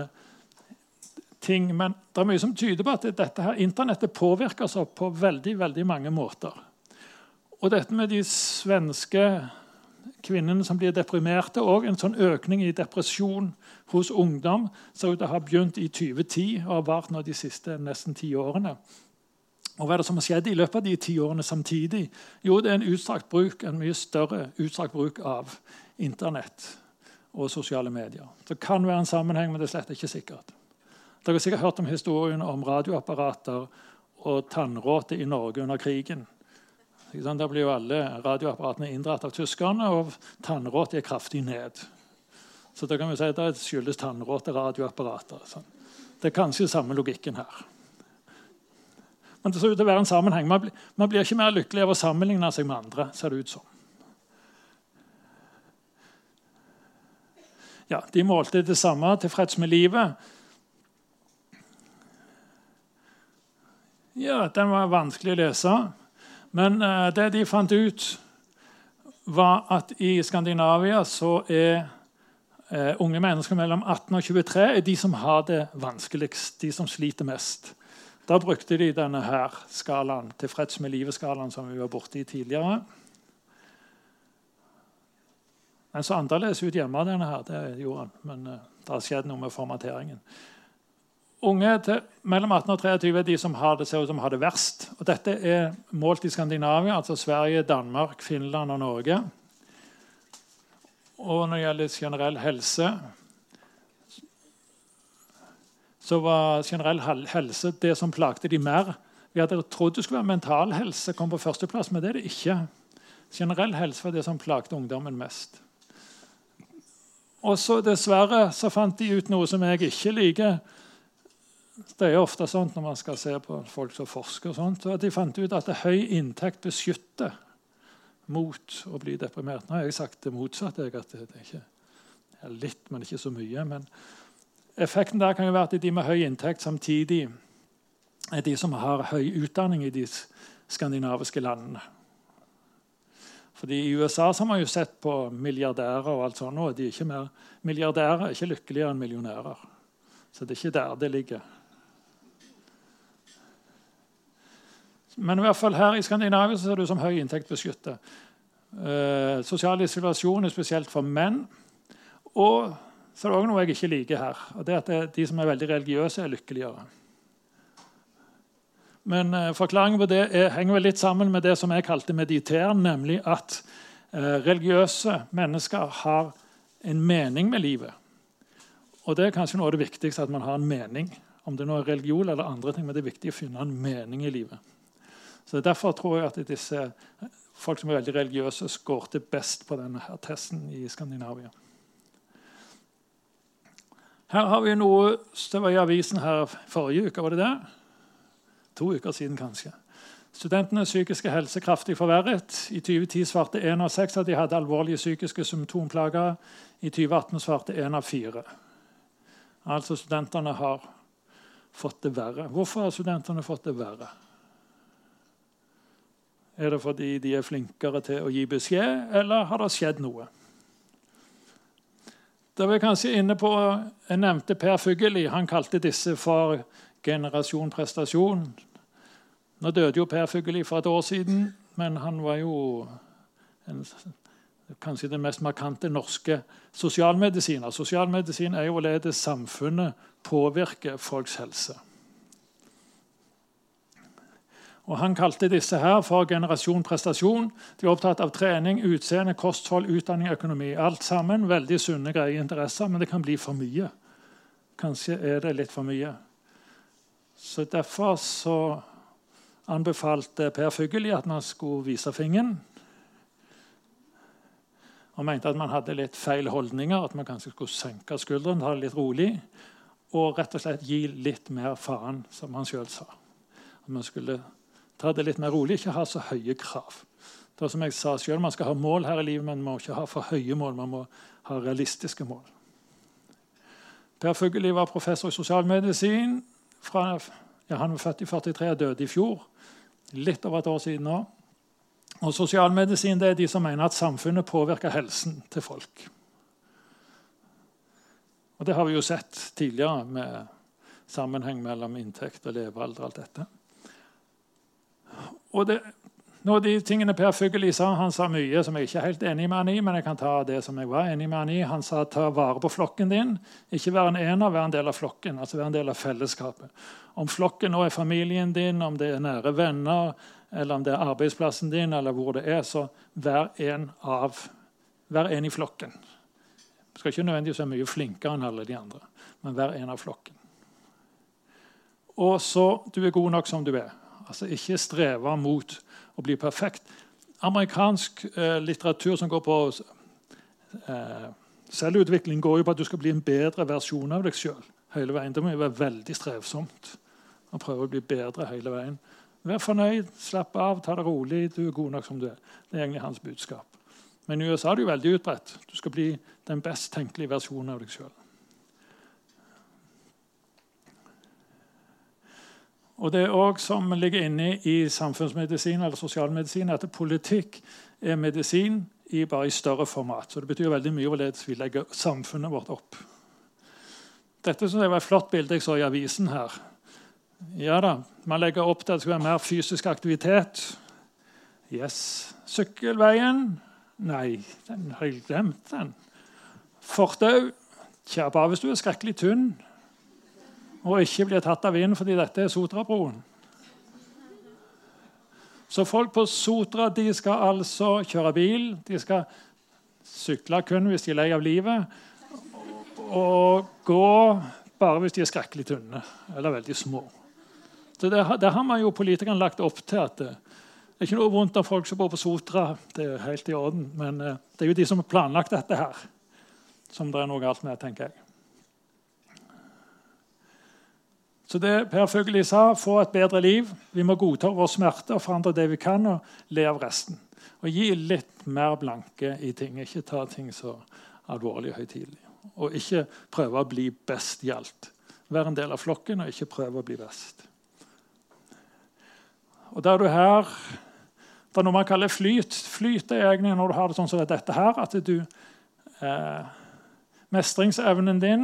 Speaker 1: ting, Men det er mye som tyder på at dette her, internettet påvirker oss på veldig, veldig mange måter. Og dette med de svenske kvinnene som blir deprimerte, og en sånn økning i depresjon hos ungdom ser ut til å ha begynt i 2010 og har vart nå de siste nesten ti årene. Og Hva er det som har skjedd i løpet av de ti årene samtidig? Jo, det er en utstrakt bruk, en mye større utstrakt bruk av Internett og sosiale medier. Det kan være en sammenheng, men det er slett ikke sikkert. Dere har sikkert hørt om historien om radioapparater og tannråte i Norge under krigen. Da blir jo alle radioapparatene inndratt av tyskerne, og tannråte er kraftig ned. Så da kan vi si at det skyldes tannråte radioapparater. Det er kanskje samme logikken her. Men det ser ut til å være en sammenheng. Man blir ikke mer lykkelig av å sammenligne seg med andre. ser det ut som. Ja, De målte det samme, tilfreds med livet. Ja, Den var vanskelig å lese. Men uh, det de fant ut, var at i Skandinavia så er uh, unge mennesker mellom 18 og 23 er de som har det vanskeligst, de som sliter mest. Da brukte de denne her skalaen, tilfreds med livet-skalaen som vi var borti tidligere. Den så annerledes ut hjemme, denne her, det gjorde han, men uh, det har skjedd noe med formateringen. Unge til, mellom 18 og 23 er de som har det, ser ut som har det verst. Og dette er målt i Skandinavia, altså Sverige, Danmark, Finland og Norge. Og når det gjelder generell helse, så var generell helse det som plagde de mer. Vi hadde trodd det skulle være mental helse kom på førsteplass, men det er det ikke. Generell helse var det som plagde ungdommen mest. Og så Dessverre så fant de ut noe som jeg ikke liker det er ofte sånn når man skal se på folk som forsker, sånt, at de fant ut at høy inntekt beskytter mot å bli deprimert. Nå har jeg sagt det motsatte. at det, er ikke er litt, men ikke så mye. Men effekten der kan jo være at de med høy inntekt samtidig er de som har høy utdanning i de skandinaviske landene. Fordi I USA har man jo sett på milliardærer og alt sånt, og de er ikke mer, milliardærer er ikke lykkeligere enn millionærer. Så det er ikke der det ligger. Men i hvert fall her i Skandinavia ser du som høy inntekt beskytter. Eh, sosial isolasjon er spesielt for menn. Og så er det òg noe jeg ikke liker her. og det er at De som er veldig religiøse, er lykkeligere. Men eh, forklaringen på det er, henger vel litt sammen med det som jeg kalte mediter, nemlig at eh, religiøse mennesker har en mening med livet. Og det er kanskje noe av det viktigste, at man har en mening. Om det nå er religion eller andre ting, men det er viktig å finne en mening i livet. Så Derfor tror jeg at disse folk som er veldig religiøse, skårte best på denne her testen i Skandinavia. Her har vi noe Det var i avisen her forrige uke. var det det? To uker siden, kanskje. Studentenes psykiske helse kraftig forverret. I 2010 svarte én av seks at de hadde alvorlige psykiske symptomplager. I 2018 svarte én av fire. Altså studentene har fått det verre. Hvorfor har studentene fått det verre? Er det fordi de er flinkere til å gi beskjed, eller har det skjedd noe? Da er vi kanskje inne på, Jeg nevnte Per Fugelli. Han kalte disse for generasjon prestasjon. Nå døde jo Per Fugelli for et år siden, men han var jo en, kanskje den mest markante norske sosialmedisiner. Sosialmedisin er jo hvorledes samfunnet påvirker folks helse. Og Han kalte disse her for generasjon prestasjon. De er opptatt av trening, utseende, kosthold, utdanning, økonomi. Alt sammen veldig sunne, greie interesser, men det kan bli for mye. Kanskje er det litt for mye. Så Derfor så anbefalte Per Fugelli at man skulle vise fingeren. Og mente at man hadde litt feil holdninger, at man kanskje skulle senke skuldrene, ta det litt rolig, og rett og slett gi litt mer faen, som han sjøl sa. At man skulle Ta det litt mer rolig, ikke ha så høye krav. Det er som jeg sa selv, Man skal ha mål her i livet, men man må ikke ha for høye mål. Man må ha realistiske mål. Per Fugelli var professor i sosialmedisin. Fra, ja, han var født i 43 og døde i fjor. Litt over et år siden nå. Og Sosialmedisin det er de som mener at samfunnet påvirker helsen til folk. Og Det har vi jo sett tidligere med sammenheng mellom inntekt og levealder. alt dette. Og det, av de tingene Per Fugelli sa, han sa mye som jeg ikke er helt enig med han i, men jeg kan ta det som jeg var enig med han i. Han sa ta vare på flokken din. Ikke være en ener, være en del av flokken. altså være en del av fellesskapet. Om flokken nå er familien din, om det er nære venner, eller om det er arbeidsplassen din, eller hvor det er, så vær en av Vær en i flokken. Du skal ikke nødvendigvis være mye flinkere enn alle de andre, men vær en av flokken. Og så du er god nok som du er. Altså ikke streve mot å bli perfekt. Amerikansk eh, litteratur som går på eh, selvutvikling, går jo på at du skal bli en bedre versjon av deg sjøl hele veien. Det må jo være veldig strevsomt å prøve å bli bedre hele veien. Vær fornøyd, slapp av, ta det rolig. Du er god nok som du er. Det er egentlig hans budskap. Men i USA er det jo veldig utbredt. Du skal bli den best tenkelige versjonen av deg sjøl. Og det er også som ligger inne i samfunnsmedisin eller sosialmedisin, at politikk er medisin i bare i større format. Så det betyr veldig mye hvorledes vi legger samfunnet vårt opp. Dette synes jeg var et flott bilde jeg så i avisen her. Ja da, Man legger opp til at det skal være mer fysisk aktivitet. Yes. Sykkelveien? Nei, den har jeg glemt. den. Fortau? Tja, bare hvis du er skrekkelig tynn og ikke blir tatt av vinden fordi dette er Sotrabroen. Så folk på Sotra de skal altså kjøre bil. De skal sykle kun hvis de er lei av livet. Og gå bare hvis de er skrekkelig tynne eller veldig små. Så det, det har man jo politikerne lagt opp til. at det, det er ikke noe vondt av folk som bor på Sotra. Det er helt i orden. Men eh, det er jo de som har planlagt dette her, som det er noe galt med, tenker jeg. Så det Per Fugelli sa, få et bedre liv. Vi må godta vår smerte og forandre det vi kan, og le av resten. Og gi litt mer blanke i ting. Ikke ta ting så alvorlig og høytidelig. Og ikke prøve å bli best i alt. Vær en del av flokken og ikke prøve å bli best. Og der du her Det er noe man kaller flyt. Flyt er egentlig når du har det sånn som dette her, at du eh, Mestringsevnen din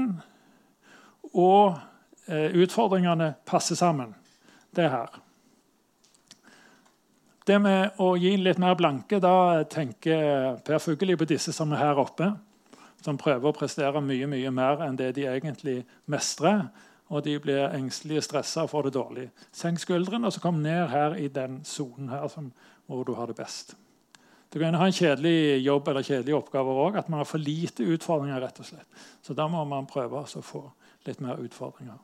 Speaker 1: og utfordringene passer sammen. Det er her. Det med å gi litt mer blanke, da tenker Per Fugelli på disse som er her oppe. Som prøver å prestere mye mye mer enn det de egentlig mestrer og de blir engstelige, stressa og får det dårlig. Senk skuldrene og så kom ned her i den sonen her hvor du har det best. Du kan ha en kjedelig jobb eller kjedelige oppgaver òg. At man har for lite utfordringer. rett og slett. Så da må man prøve å få litt mer utfordringer.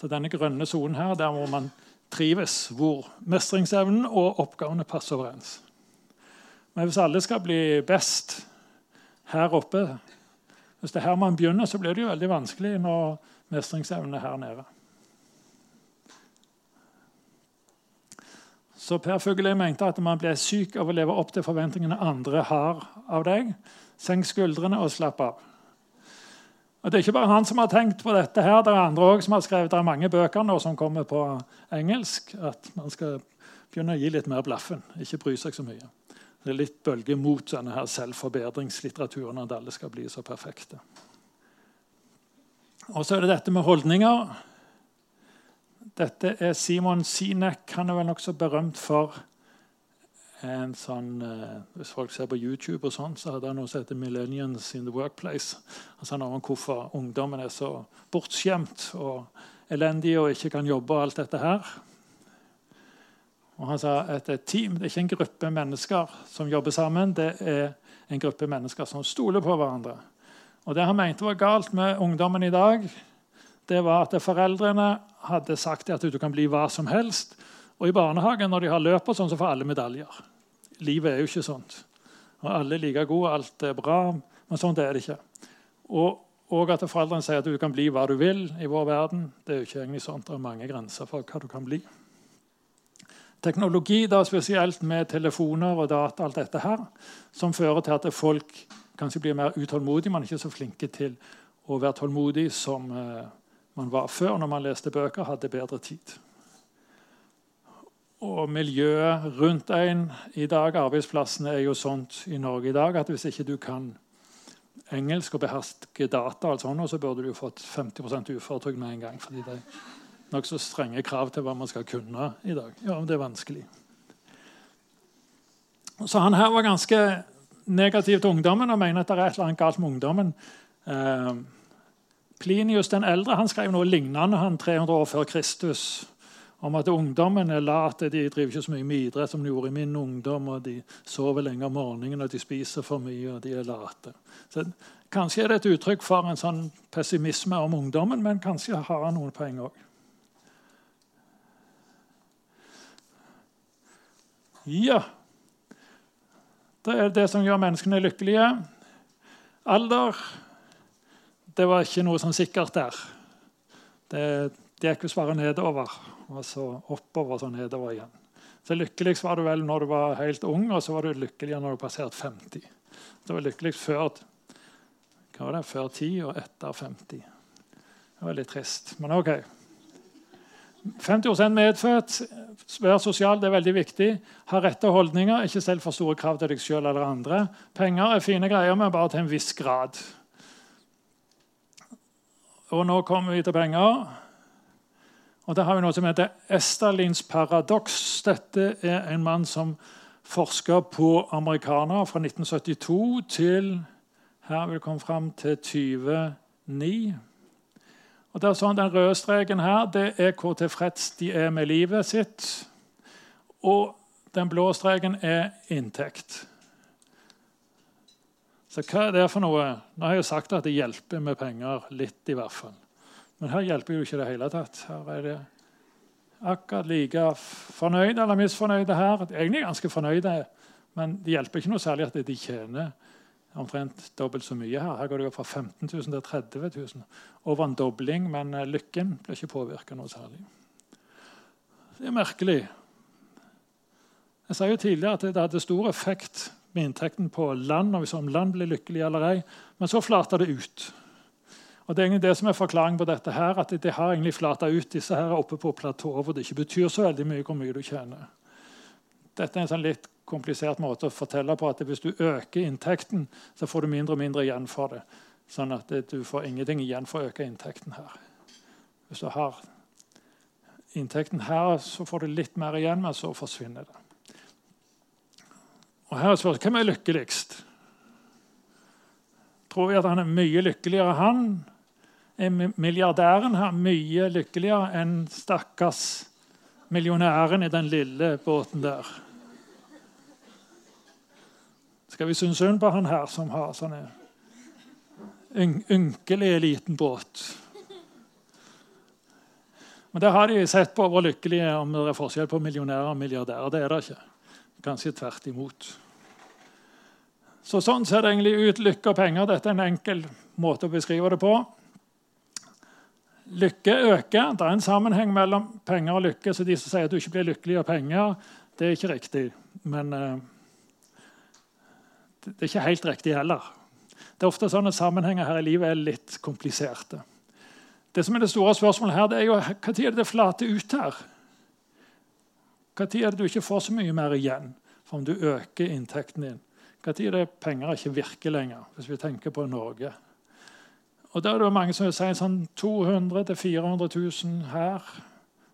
Speaker 1: Så denne grønne sonen her, der må man trives, hvor mestringsevnen og oppgavene passer overens. Men hvis alle skal bli best her oppe Hvis det er her man begynner, så blir det jo veldig vanskelig når mestringsevne her nede. Så Per Fugelli mente at man ble syk av å leve opp til forventningene andre har av deg. Senk skuldrene og slapp av. Og Det er ikke bare han som har tenkt på dette. her, Det er andre også som har skrevet det er mange bøker nå som kommer på engelsk. At man skal begynne å gi litt mer blaffen. Ikke bry seg så mye. Det er litt bølge mot denne her selvforbedringslitteraturen at alle skal bli så perfekte. Og så er det dette med holdninger. Dette er Simon Sinek. Han er vel nokså berømt for en sånn, eh, Hvis folk ser på YouTube, og sånn, så hadde han noe som heter 'Millennials in the Workplace'. Han sa noe om hvorfor ungdommen er så bortskjemt og elendige og ikke kan jobbe. og alt dette her. Og han sa at et team det er ikke en gruppe mennesker som jobber sammen. Det er en gruppe mennesker som stoler på hverandre. Og Det han mente var galt med ungdommen i dag, det var at foreldrene hadde sagt at du kan bli hva som helst. Og i barnehagen når de har løp, sånn, så får alle medaljer. Livet er jo ikke sånt. Og Alle er like gode, alt er bra, men sånt er det ikke. Og, og at foreldrene sier at du kan bli hva du vil i vår verden. Det er jo ikke egentlig sånt. Det er mange grenser for hva du kan bli. Teknologi, da spesielt med telefoner og data, alt dette her, som fører til at folk kanskje blir mer utålmodige. Man er ikke så flinke til å være tålmodig som eh, man var før når man leste bøker, og hadde bedre tid. Og miljøet rundt en i dag, arbeidsplassene, er jo sånt i Norge i dag at hvis ikke du kan engelsk og beherske data, og så burde du jo fått 50 uføretrygd med en gang. fordi det er nokså strenge krav til hva man skal kunne i dag. Ja, men det er vanskelig. Så han her var ganske negativ til ungdommen og mener at det er et eller annet galt med ungdommen. Eh, Plinius den eldre han skrev noe lignende han 300 år før Kristus om at ungdommen er late. De driver ikke så mye med idrett som de gjorde i min ungdom. og De sover lenge om morgenen og de spiser for mye, og de er late. Så Kanskje er det et uttrykk for en sånn pessimisme om ungdommen, men kanskje har han noen poeng òg. Ja, det er det som gjør menneskene lykkelige. Alder det var ikke noe sånn sikkert der. Det, det gikk jo svaret nedover, og så oppover og så nedover igjen. Så Lykkeligst var du vel når du var helt ung, og så var du lykkelig når du passerte 50. Det var lykkeligst før, hva var det, før 10 og etter 50. Det var litt trist, men OK. 50 medfødt, vær sosial, det er veldig viktig. Ha rette holdninger, ikke selv for store krav til deg sjøl eller andre. Penger er fine greier, men bare til en viss grad. Og nå kommer vi til penger. Og Der har vi noe som heter Estalins paradoks. Dette er en mann som forska på amerikanere fra 1972 til her vil komme fram til 2009. Og det er sånn, Den røde streken her det er hvor tilfreds de er med livet sitt. Og den blå streken er inntekt. Så hva er det for noe? Nå har jeg jo sagt at det hjelper med penger. Litt, i hvert fall. Men her hjelper jo ikke det hele tatt. Her er det akkurat like fornøyde eller misfornøyde her. Egentlig ganske fornøyde, men det hjelper ikke noe særlig at de tjener omtrent dobbelt så mye her. Her går det jo fra 15 000 til 30 000. Over en dobling, men eh, lykken blir ikke påvirka noe særlig. Det er merkelig. Jeg sa jo tidligere at det hadde stor effekt med inntekten på land, og hvis om land blir lykkelig eller men så flater det ut. Og Det er egentlig det som er forklaringen på dette her, at det har egentlig flata ut disse her oppe på platået, hvor det ikke betyr så veldig mye hvor mye du tjener. Dette er en sånn litt komplisert måte å fortelle på at hvis du øker inntekten, så får du mindre og mindre igjen for det. Sånn at du får ingenting igjen for å øke inntekten her. Hvis du har inntekten her, så får du litt mer igjen, men så forsvinner det. Og her er spørsmålet hvem er lykkeligst? Tror vi at han er mye lykkeligere, han? Er milliardæren her mye lykkeligere enn stakkars millionæren i den lille båten der? Skal vi synes synd på han her som har sånn en ynkelig liten båt? Men det har de sett på hvor lykkelige om det er forskjell på millionærer og milliardærer. Det er det ikke. Kanskje tvert imot. Så Sånn ser det egentlig ut. Lykke og penger. Dette er en enkel måte å beskrive det på. Lykke øker. Det er en sammenheng mellom penger og lykke. Så de som sier at du ikke blir lykkelig av penger, det er ikke riktig. Men uh, det er ikke helt riktig heller. Det er ofte sånn at Sammenhenger her i livet er litt kompliserte. Det som er det store spørsmålet her, det er jo når det det flater ut her? Når er det du ikke får så mye mer igjen for om du øker inntekten din? Når er det penger ikke virker lenger, hvis vi tenker på Norge? Og da er det mange som vil si sånn 200 000-400 000 her.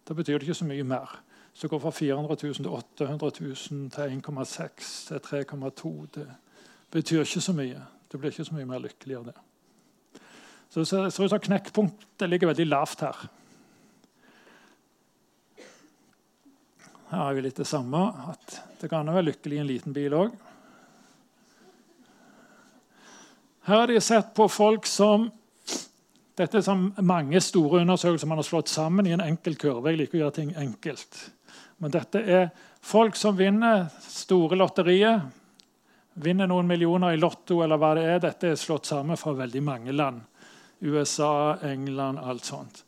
Speaker 1: Da betyr det ikke så mye mer. Så det går fra 400 000 til 800 000 til 1,6 til 3,2 Det betyr ikke så mye. Du blir ikke så mye mer lykkelig av det. Så det ser ut som knekkpunktet ligger veldig lavt her. Her har vi litt det samme. at Det kan være lykkelig i en liten bil òg. Her har de sett på folk som Dette er som mange store undersøkelser man har slått sammen i en enkel kurve. Jeg liker å gjøre ting enkelt. Men dette er folk som vinner store lotterier. Vinner noen millioner i Lotto eller hva det er. Dette er slått sammen fra veldig mange land. USA, England, alt sånt.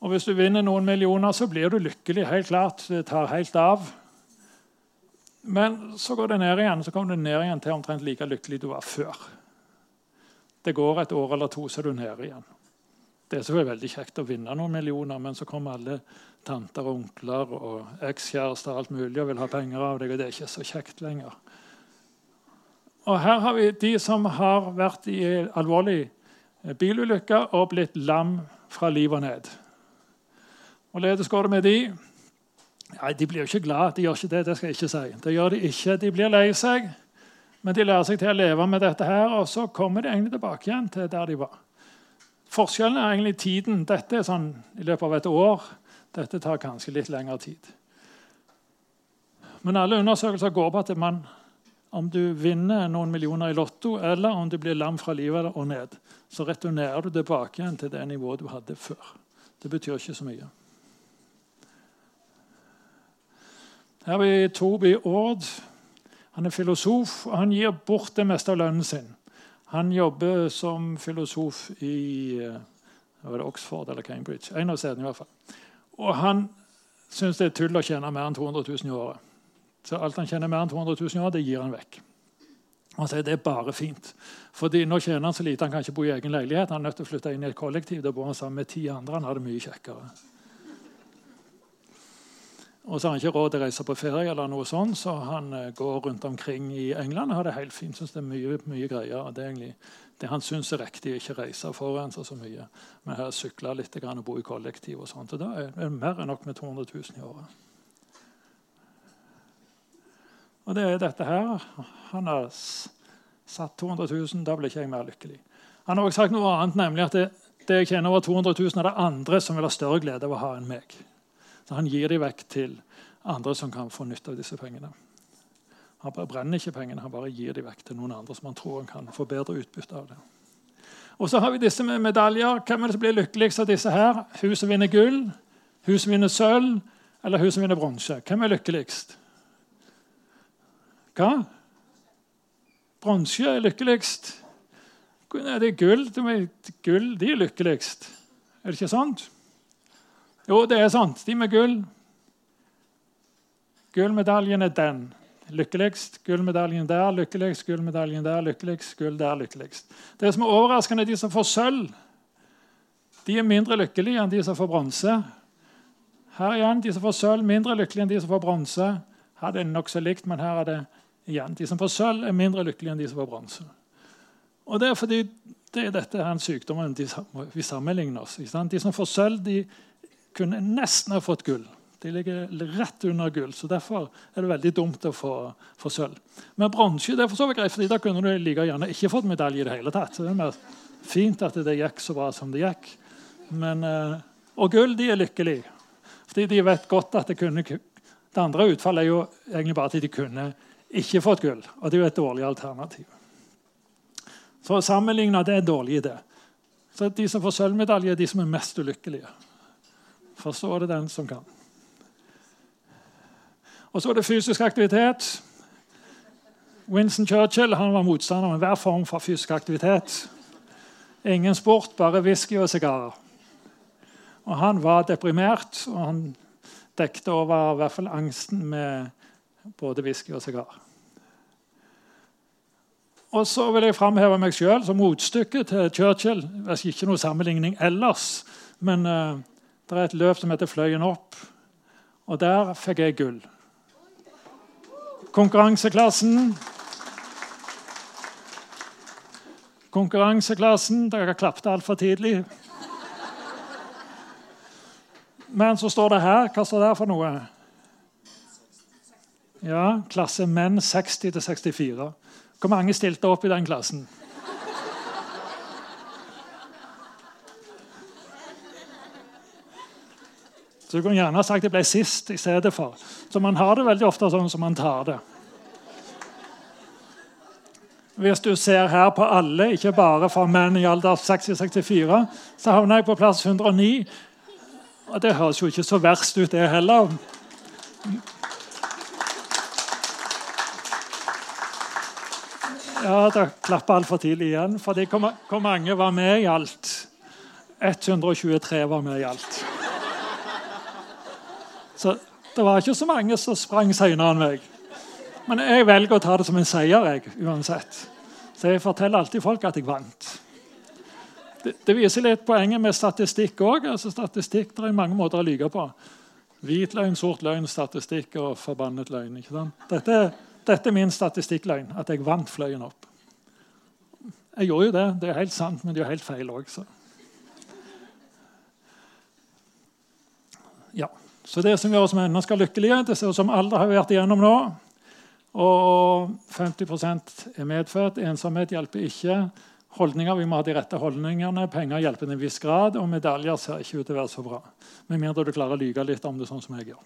Speaker 1: Og Hvis du vinner noen millioner, så blir du lykkelig. helt klart. Det tar helt av. Men så går det ned igjen, så kommer du ned igjen til omtrent like lykkelig du var før. Det går et år eller to, så er du nede igjen. Det er selvfølgelig veldig kjekt å vinne noen millioner, men så kommer alle tanter og onkler og ekskjærester og alt mulig og vil ha penger av deg, og det er ikke så kjekt lenger. Og Her har vi de som har vært i alvorlig Eh, bilulykke og blitt lam fra liv og ned. Hvorledes går det med de? Nei, De blir jo ikke glad. De gjør ikke det. det skal jeg ikke si. Det gjør De ikke. De blir lei seg, men de lærer seg til å leve med dette. her, Og så kommer de egentlig tilbake igjen til der de var. Forskjellen er egentlig tiden. Dette er sånn i løpet av et år. Dette tar kanskje litt lengre tid. Men alle undersøkelser går på at man om du vinner noen millioner i Lotto, eller om du blir lam fra livet og ned, så returnerer du tilbake igjen til det nivået du hadde før. Det betyr ikke så mye. Her har vi Toby Ord. Han er filosof, og han gir bort det meste av lønnen sin. Han jobber som filosof i eh, var det Oxford eller Cambridge. En av stedene i hvert fall. Og han syns det er tull å tjene mer enn 200 000 i året. Så alt han tjener mer enn 200 000 i år, det gir han vekk. Han sier det er bare fint. Fordi Nå tjener han så lite han kan ikke bo i egen leilighet. Han er nødt til å flytte inn i et kollektiv. Da bor han sammen med ti andre. Han har det mye kjekkere. Og så har han ikke råd til å reise på ferie, eller noe sånt, så han uh, går rundt omkring i England og har det helt fint. Synes det er mye, mye greier. Det er egentlig det han syns er riktig, ikke reise foran seg så mye. Men her sykle litt og bo i kollektiv. og sånt. Og Da er det mer enn nok med 200 000 i året. Og det er dette her. Han har satt 200 000, da blir ikke jeg mer lykkelig. Han har også sagt noe annet, nemlig at det, det jeg tjener over 200 000, er det andre som vil ha større glede av å ha enn meg. Så han gir de vekk til andre som kan få nytte av disse pengene. Han bare brenner ikke pengene, han bare gir de vekk til noen andre som han tror han kan få bedre utbytte av det. Og så har vi disse med medaljer. Hvem er det som blir lykkeligst av disse her? Hun som vinner gull, hun som vinner sølv, eller hun som vinner bronse? Hvem er lykkeligst? Hva? Bronse er lykkeligst. Nei, det er gull. gull de er lykkeligst. Er det ikke sant? Jo, det er sant. De med gull. Gullmedaljen er den. Lykkeligst. Gullmedaljen der, lykkeligst. Gullmedaljen der, lykkeligst. Gull der, lykkeligst. Det som er overraskende, er de som får sølv. De er mindre lykkelige enn de som får bronse. Her igjen, De som får sølv, mindre lykkelige enn de som får bronse. Her er det nokså likt, men her er det igjen. De som får sølv, er mindre lykkelige enn de som får bronse. Og Det er fordi det er dette her en sykdom vi sammenligner oss. De som får sølv, de kunne nesten ha fått gull. De ligger rett under gull, så derfor er det veldig dumt å få, få sølv. Men bronse er for så vidt greit, fordi da kunne du like gjerne ikke fått medalje. i det hele tatt. Det er fint at det gikk så bra som det gikk. Men, eh, og gull de er lykkelige. Fordi de vet godt at det kunne Det andre utfallet er jo egentlig bare at de kunne ikke fått gull. Og det er jo et dårlig alternativ. Så å sammenligne det er en dårlig idé. Så De som får sølvmedalje, er de som er mest ulykkelige. Forstår det den som kan. Og så er det fysisk aktivitet. Winston Churchill han var motstander av enhver form for fysisk aktivitet. Ingen sport, bare whisky og sigarer. Og Han var deprimert, og han dekte over i hvert fall angsten med både whisky og sigar. Og så vil jeg framheve meg sjøl som motstykke til Churchill. Det er ikke noe sammenligning ellers, men uh, det er et løp som heter Fløyen opp, og der fikk jeg gull. Konkurranseklassen Konkurranseklassen Dere klappet altfor tidlig. Men så står det her Hva står det for noe? Ja, klasse menn 60 64. Hvor mange stilte opp i den klassen? Så du kunne gjerne ha sagt jeg ble sist i stedet for. Så man har det veldig ofte sånn som man tar det. Hvis du ser her på alle, ikke bare for menn i alder 60-64, så havner jeg på plass 109. Og det høres jo ikke så verst ut, det heller. Ja, da klapper altfor tidlig igjen. For hvor mange var med i alt? 123 var med i alt. Så det var ikke så mange som sprang senere enn meg. Men jeg velger å ta det som en seier. jeg, uansett. Så jeg forteller alltid folk at jeg vant. Det, det viser litt poenget med statistikk òg. Altså, statistikk det er mange måter å lyve på. Hvit løgn, sort løgn, statistikk og forbannet løgn. ikke sant? Dette, dette er min statistikkløgn, at jeg vant fløyen opp. Jeg gjorde jo det. Det er helt sant, men det er helt feil òg. Ja. Så det som gjør oss mennesker lykkelige, det ser ut som alle har vært igjennom nå. Og 50% er medfødt. Ensomhet hjelper ikke. Holdninger, Vi må ha de rette holdningene. Penger hjelper til en viss grad. Og medaljer ser ikke ut til å være så bra. Med mindre du klarer å lyge litt om det, sånn som jeg gjør.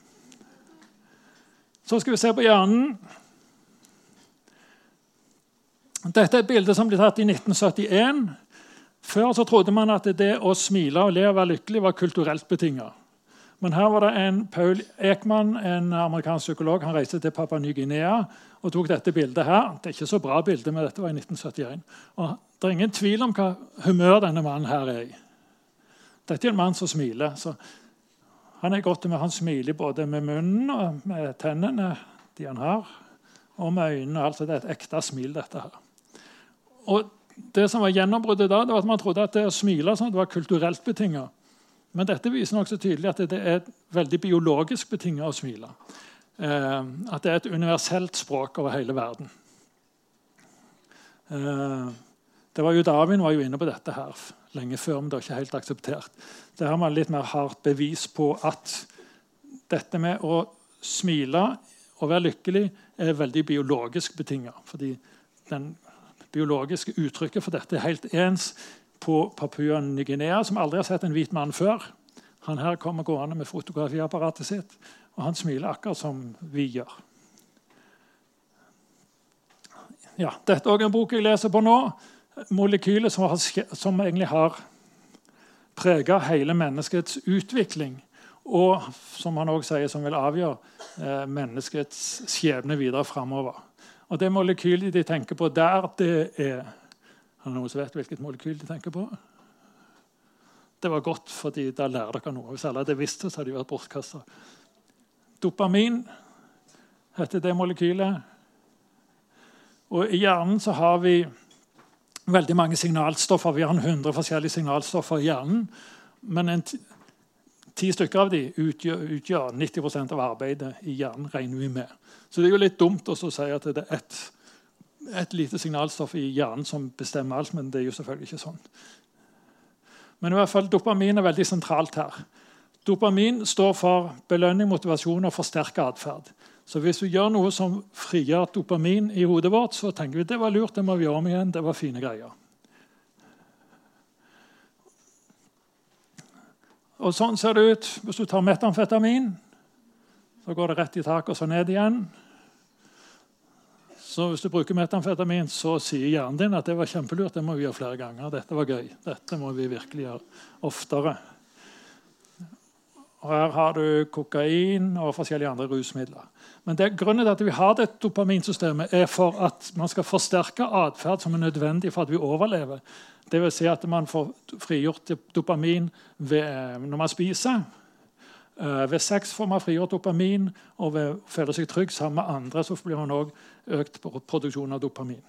Speaker 1: Så skal vi se på hjernen. Dette er et bilde som ble tatt i 1971. Før så trodde man at det å smile og le og være lykkelig var kulturelt betinget. Men her var det en Paul Ekman, en amerikansk psykolog. Han reiste til Papua Ny-Guinea og tok dette bildet her. Det er ikke så bra bilde, men dette var i 1971. Og Det er ingen tvil om hva humør denne mannen her er i. Dette er en mann som smiler. så Han er godt med, han smiler både med munnen og med tennene de han har, og med øynene. altså Det er et ekte smil, dette her. Og Det som var gjennombruddet da, det var at man trodde at det å smile sånn, det var kulturelt betinget. Men dette viser nokså tydelig at det er veldig biologisk betinget å smile. Eh, at det er et universelt språk over hele verden. Eh, det var jo Darwin var jo inne på dette her lenge før, men det var ikke helt akseptert. Det har man litt mer hardt bevis på at dette med å smile og være lykkelig er veldig biologisk betinget. Fordi den biologiske uttrykket for dette er helt ens på Papua Ny-Guinea, som aldri har sett en hvit mann før. Han her kommer gående med fotografiapparatet sitt, og han smiler akkurat som vi gjør. Ja, dette er også en bok jeg leser på nå. Molekyler som, har, som egentlig har prega hele menneskets utvikling. Og som han også sier, som vil avgjøre eh, menneskets skjebne videre framover. Og det molekylet de tenker på der, det er har noen som vet hvilket molekyl de tenker på? Det var godt, fordi da lærer dere noe. Hvis alle hadde visst det, så hadde de vært bortkasta. Dopamin heter det molekylet. Og I hjernen så har vi veldig mange signalstoffer. Vi har 100 forskjellige signalstoffer i hjernen. Men en ti stykker av de utgjør, utgjør 90% av arbeidet i hjernen. regner vi med. Så det er jo litt dumt å si at det er ett et lite signalstoff i hjernen som bestemmer alt, men det er jo selvfølgelig ikke sånn. Men i hvert fall dopamin er veldig sentralt her. Dopamin står for belønning, motivasjon og forsterka atferd. Så hvis vi gjør noe som frigjør dopamin i hodet vårt, så tenker vi det var lurt, det må vi gjøre om igjen. det var fine greier. Og Sånn ser det ut hvis du tar metamfetamin. Så går det rett i taket og så ned igjen. Så hvis du bruker metamfetamin, så sier hjernen din at det var kjempelurt. Det må vi gjøre flere ganger. Dette var gøy. Dette må vi virkelig gjøre oftere. Og her har du kokain og forskjellige andre rusmidler. Men det, grunnen til at vi har dette dopaminsystemet, er for at man skal forsterke atferd som er nødvendig for at vi overlever. Det vil si at man får frigjort dopamin ved, når man spiser. Eh, ved sex får man frigjort dopamin, og ved å føle seg trygg sammen med andre så blir man også økt produksjon av dopamin.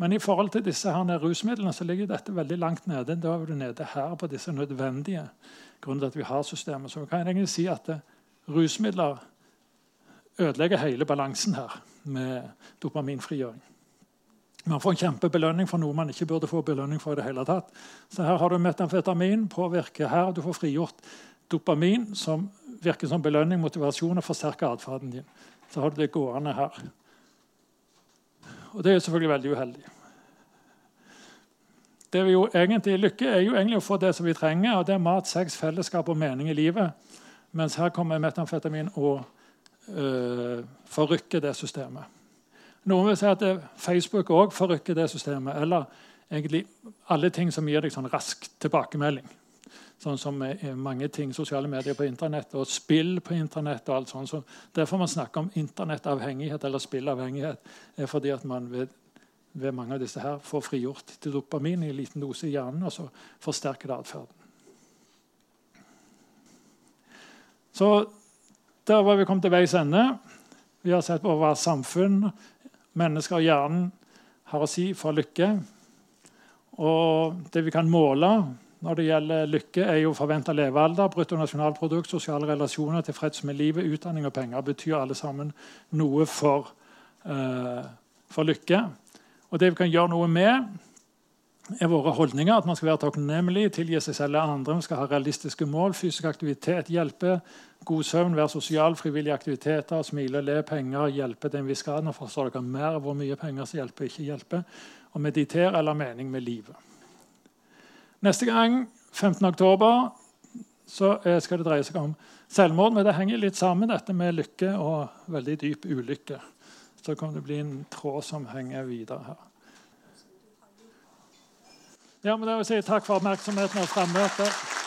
Speaker 1: Men i forhold til disse her rusmidlene så ligger dette veldig langt nede. Da er du nede her på disse nødvendige grunnen til at vi har systemet. Så vi kan egentlig si at eh, rusmidler ødelegger hele balansen her med dopaminfrigjøring. Man får en kjempebelønning for noe man ikke burde få belønning for. i det hele tatt. Så her har du metamfetamin, påvirker her. Du får frigjort dopamin, som virker som belønning, motivasjon og forsterker atferden din. Så har du det gående her. Og det er jo selvfølgelig veldig uheldig. Det vi jo egentlig Lykke er jo egentlig å få det som vi trenger, og det er mat, sex, fellesskap og mening i livet. Mens her kommer metamfetamin og øh, forrykker det systemet. Noen vil si at Facebook òg forrykker det systemet. Eller egentlig alle ting som gir deg sånn rask tilbakemelding. Sånn som mange ting, sosiale medier på internett og spill på internett. og alt sånt. Så Derfor man snakker om internettavhengighet eller spillavhengighet. er fordi at man ved, ved, mange av disse her får frigjort til dopamin i en liten dose i hjernen, og så forsterker det atferden. Så der var vi kommet til veis ende. Vi har sett på hva samfunn, mennesker og hjernen har å si for lykke. Og det vi kan måle når det gjelder lykke, er jo forventa levealder, bruttonasjonalprodukt, sosiale relasjoner, tilfreds med livet, utdanning og penger. betyr alle sammen noe for, uh, for lykke. Og det vi kan gjøre noe med, er våre holdninger. At man skal være takknemlig, tilgi seg selv og andre. Man skal ha realistiske mål, fysisk aktivitet, hjelpe, god søvn, være sosial, frivillige aktiviteter, smile, le, penger, hjelpe til en viss grad. Nå forstår dere mer hvor mye penger som hjelper, ikke hjelper. Og meditere eller mening med livet. Neste gang, 15. oktober, så skal det dreie seg om selvmord. Men det henger litt sammen dette med lykke og veldig dyp ulykke. Så kommer det bli en tråd som henger videre her. Ja, men da vil si Takk for oppmerksomheten og frammøtet.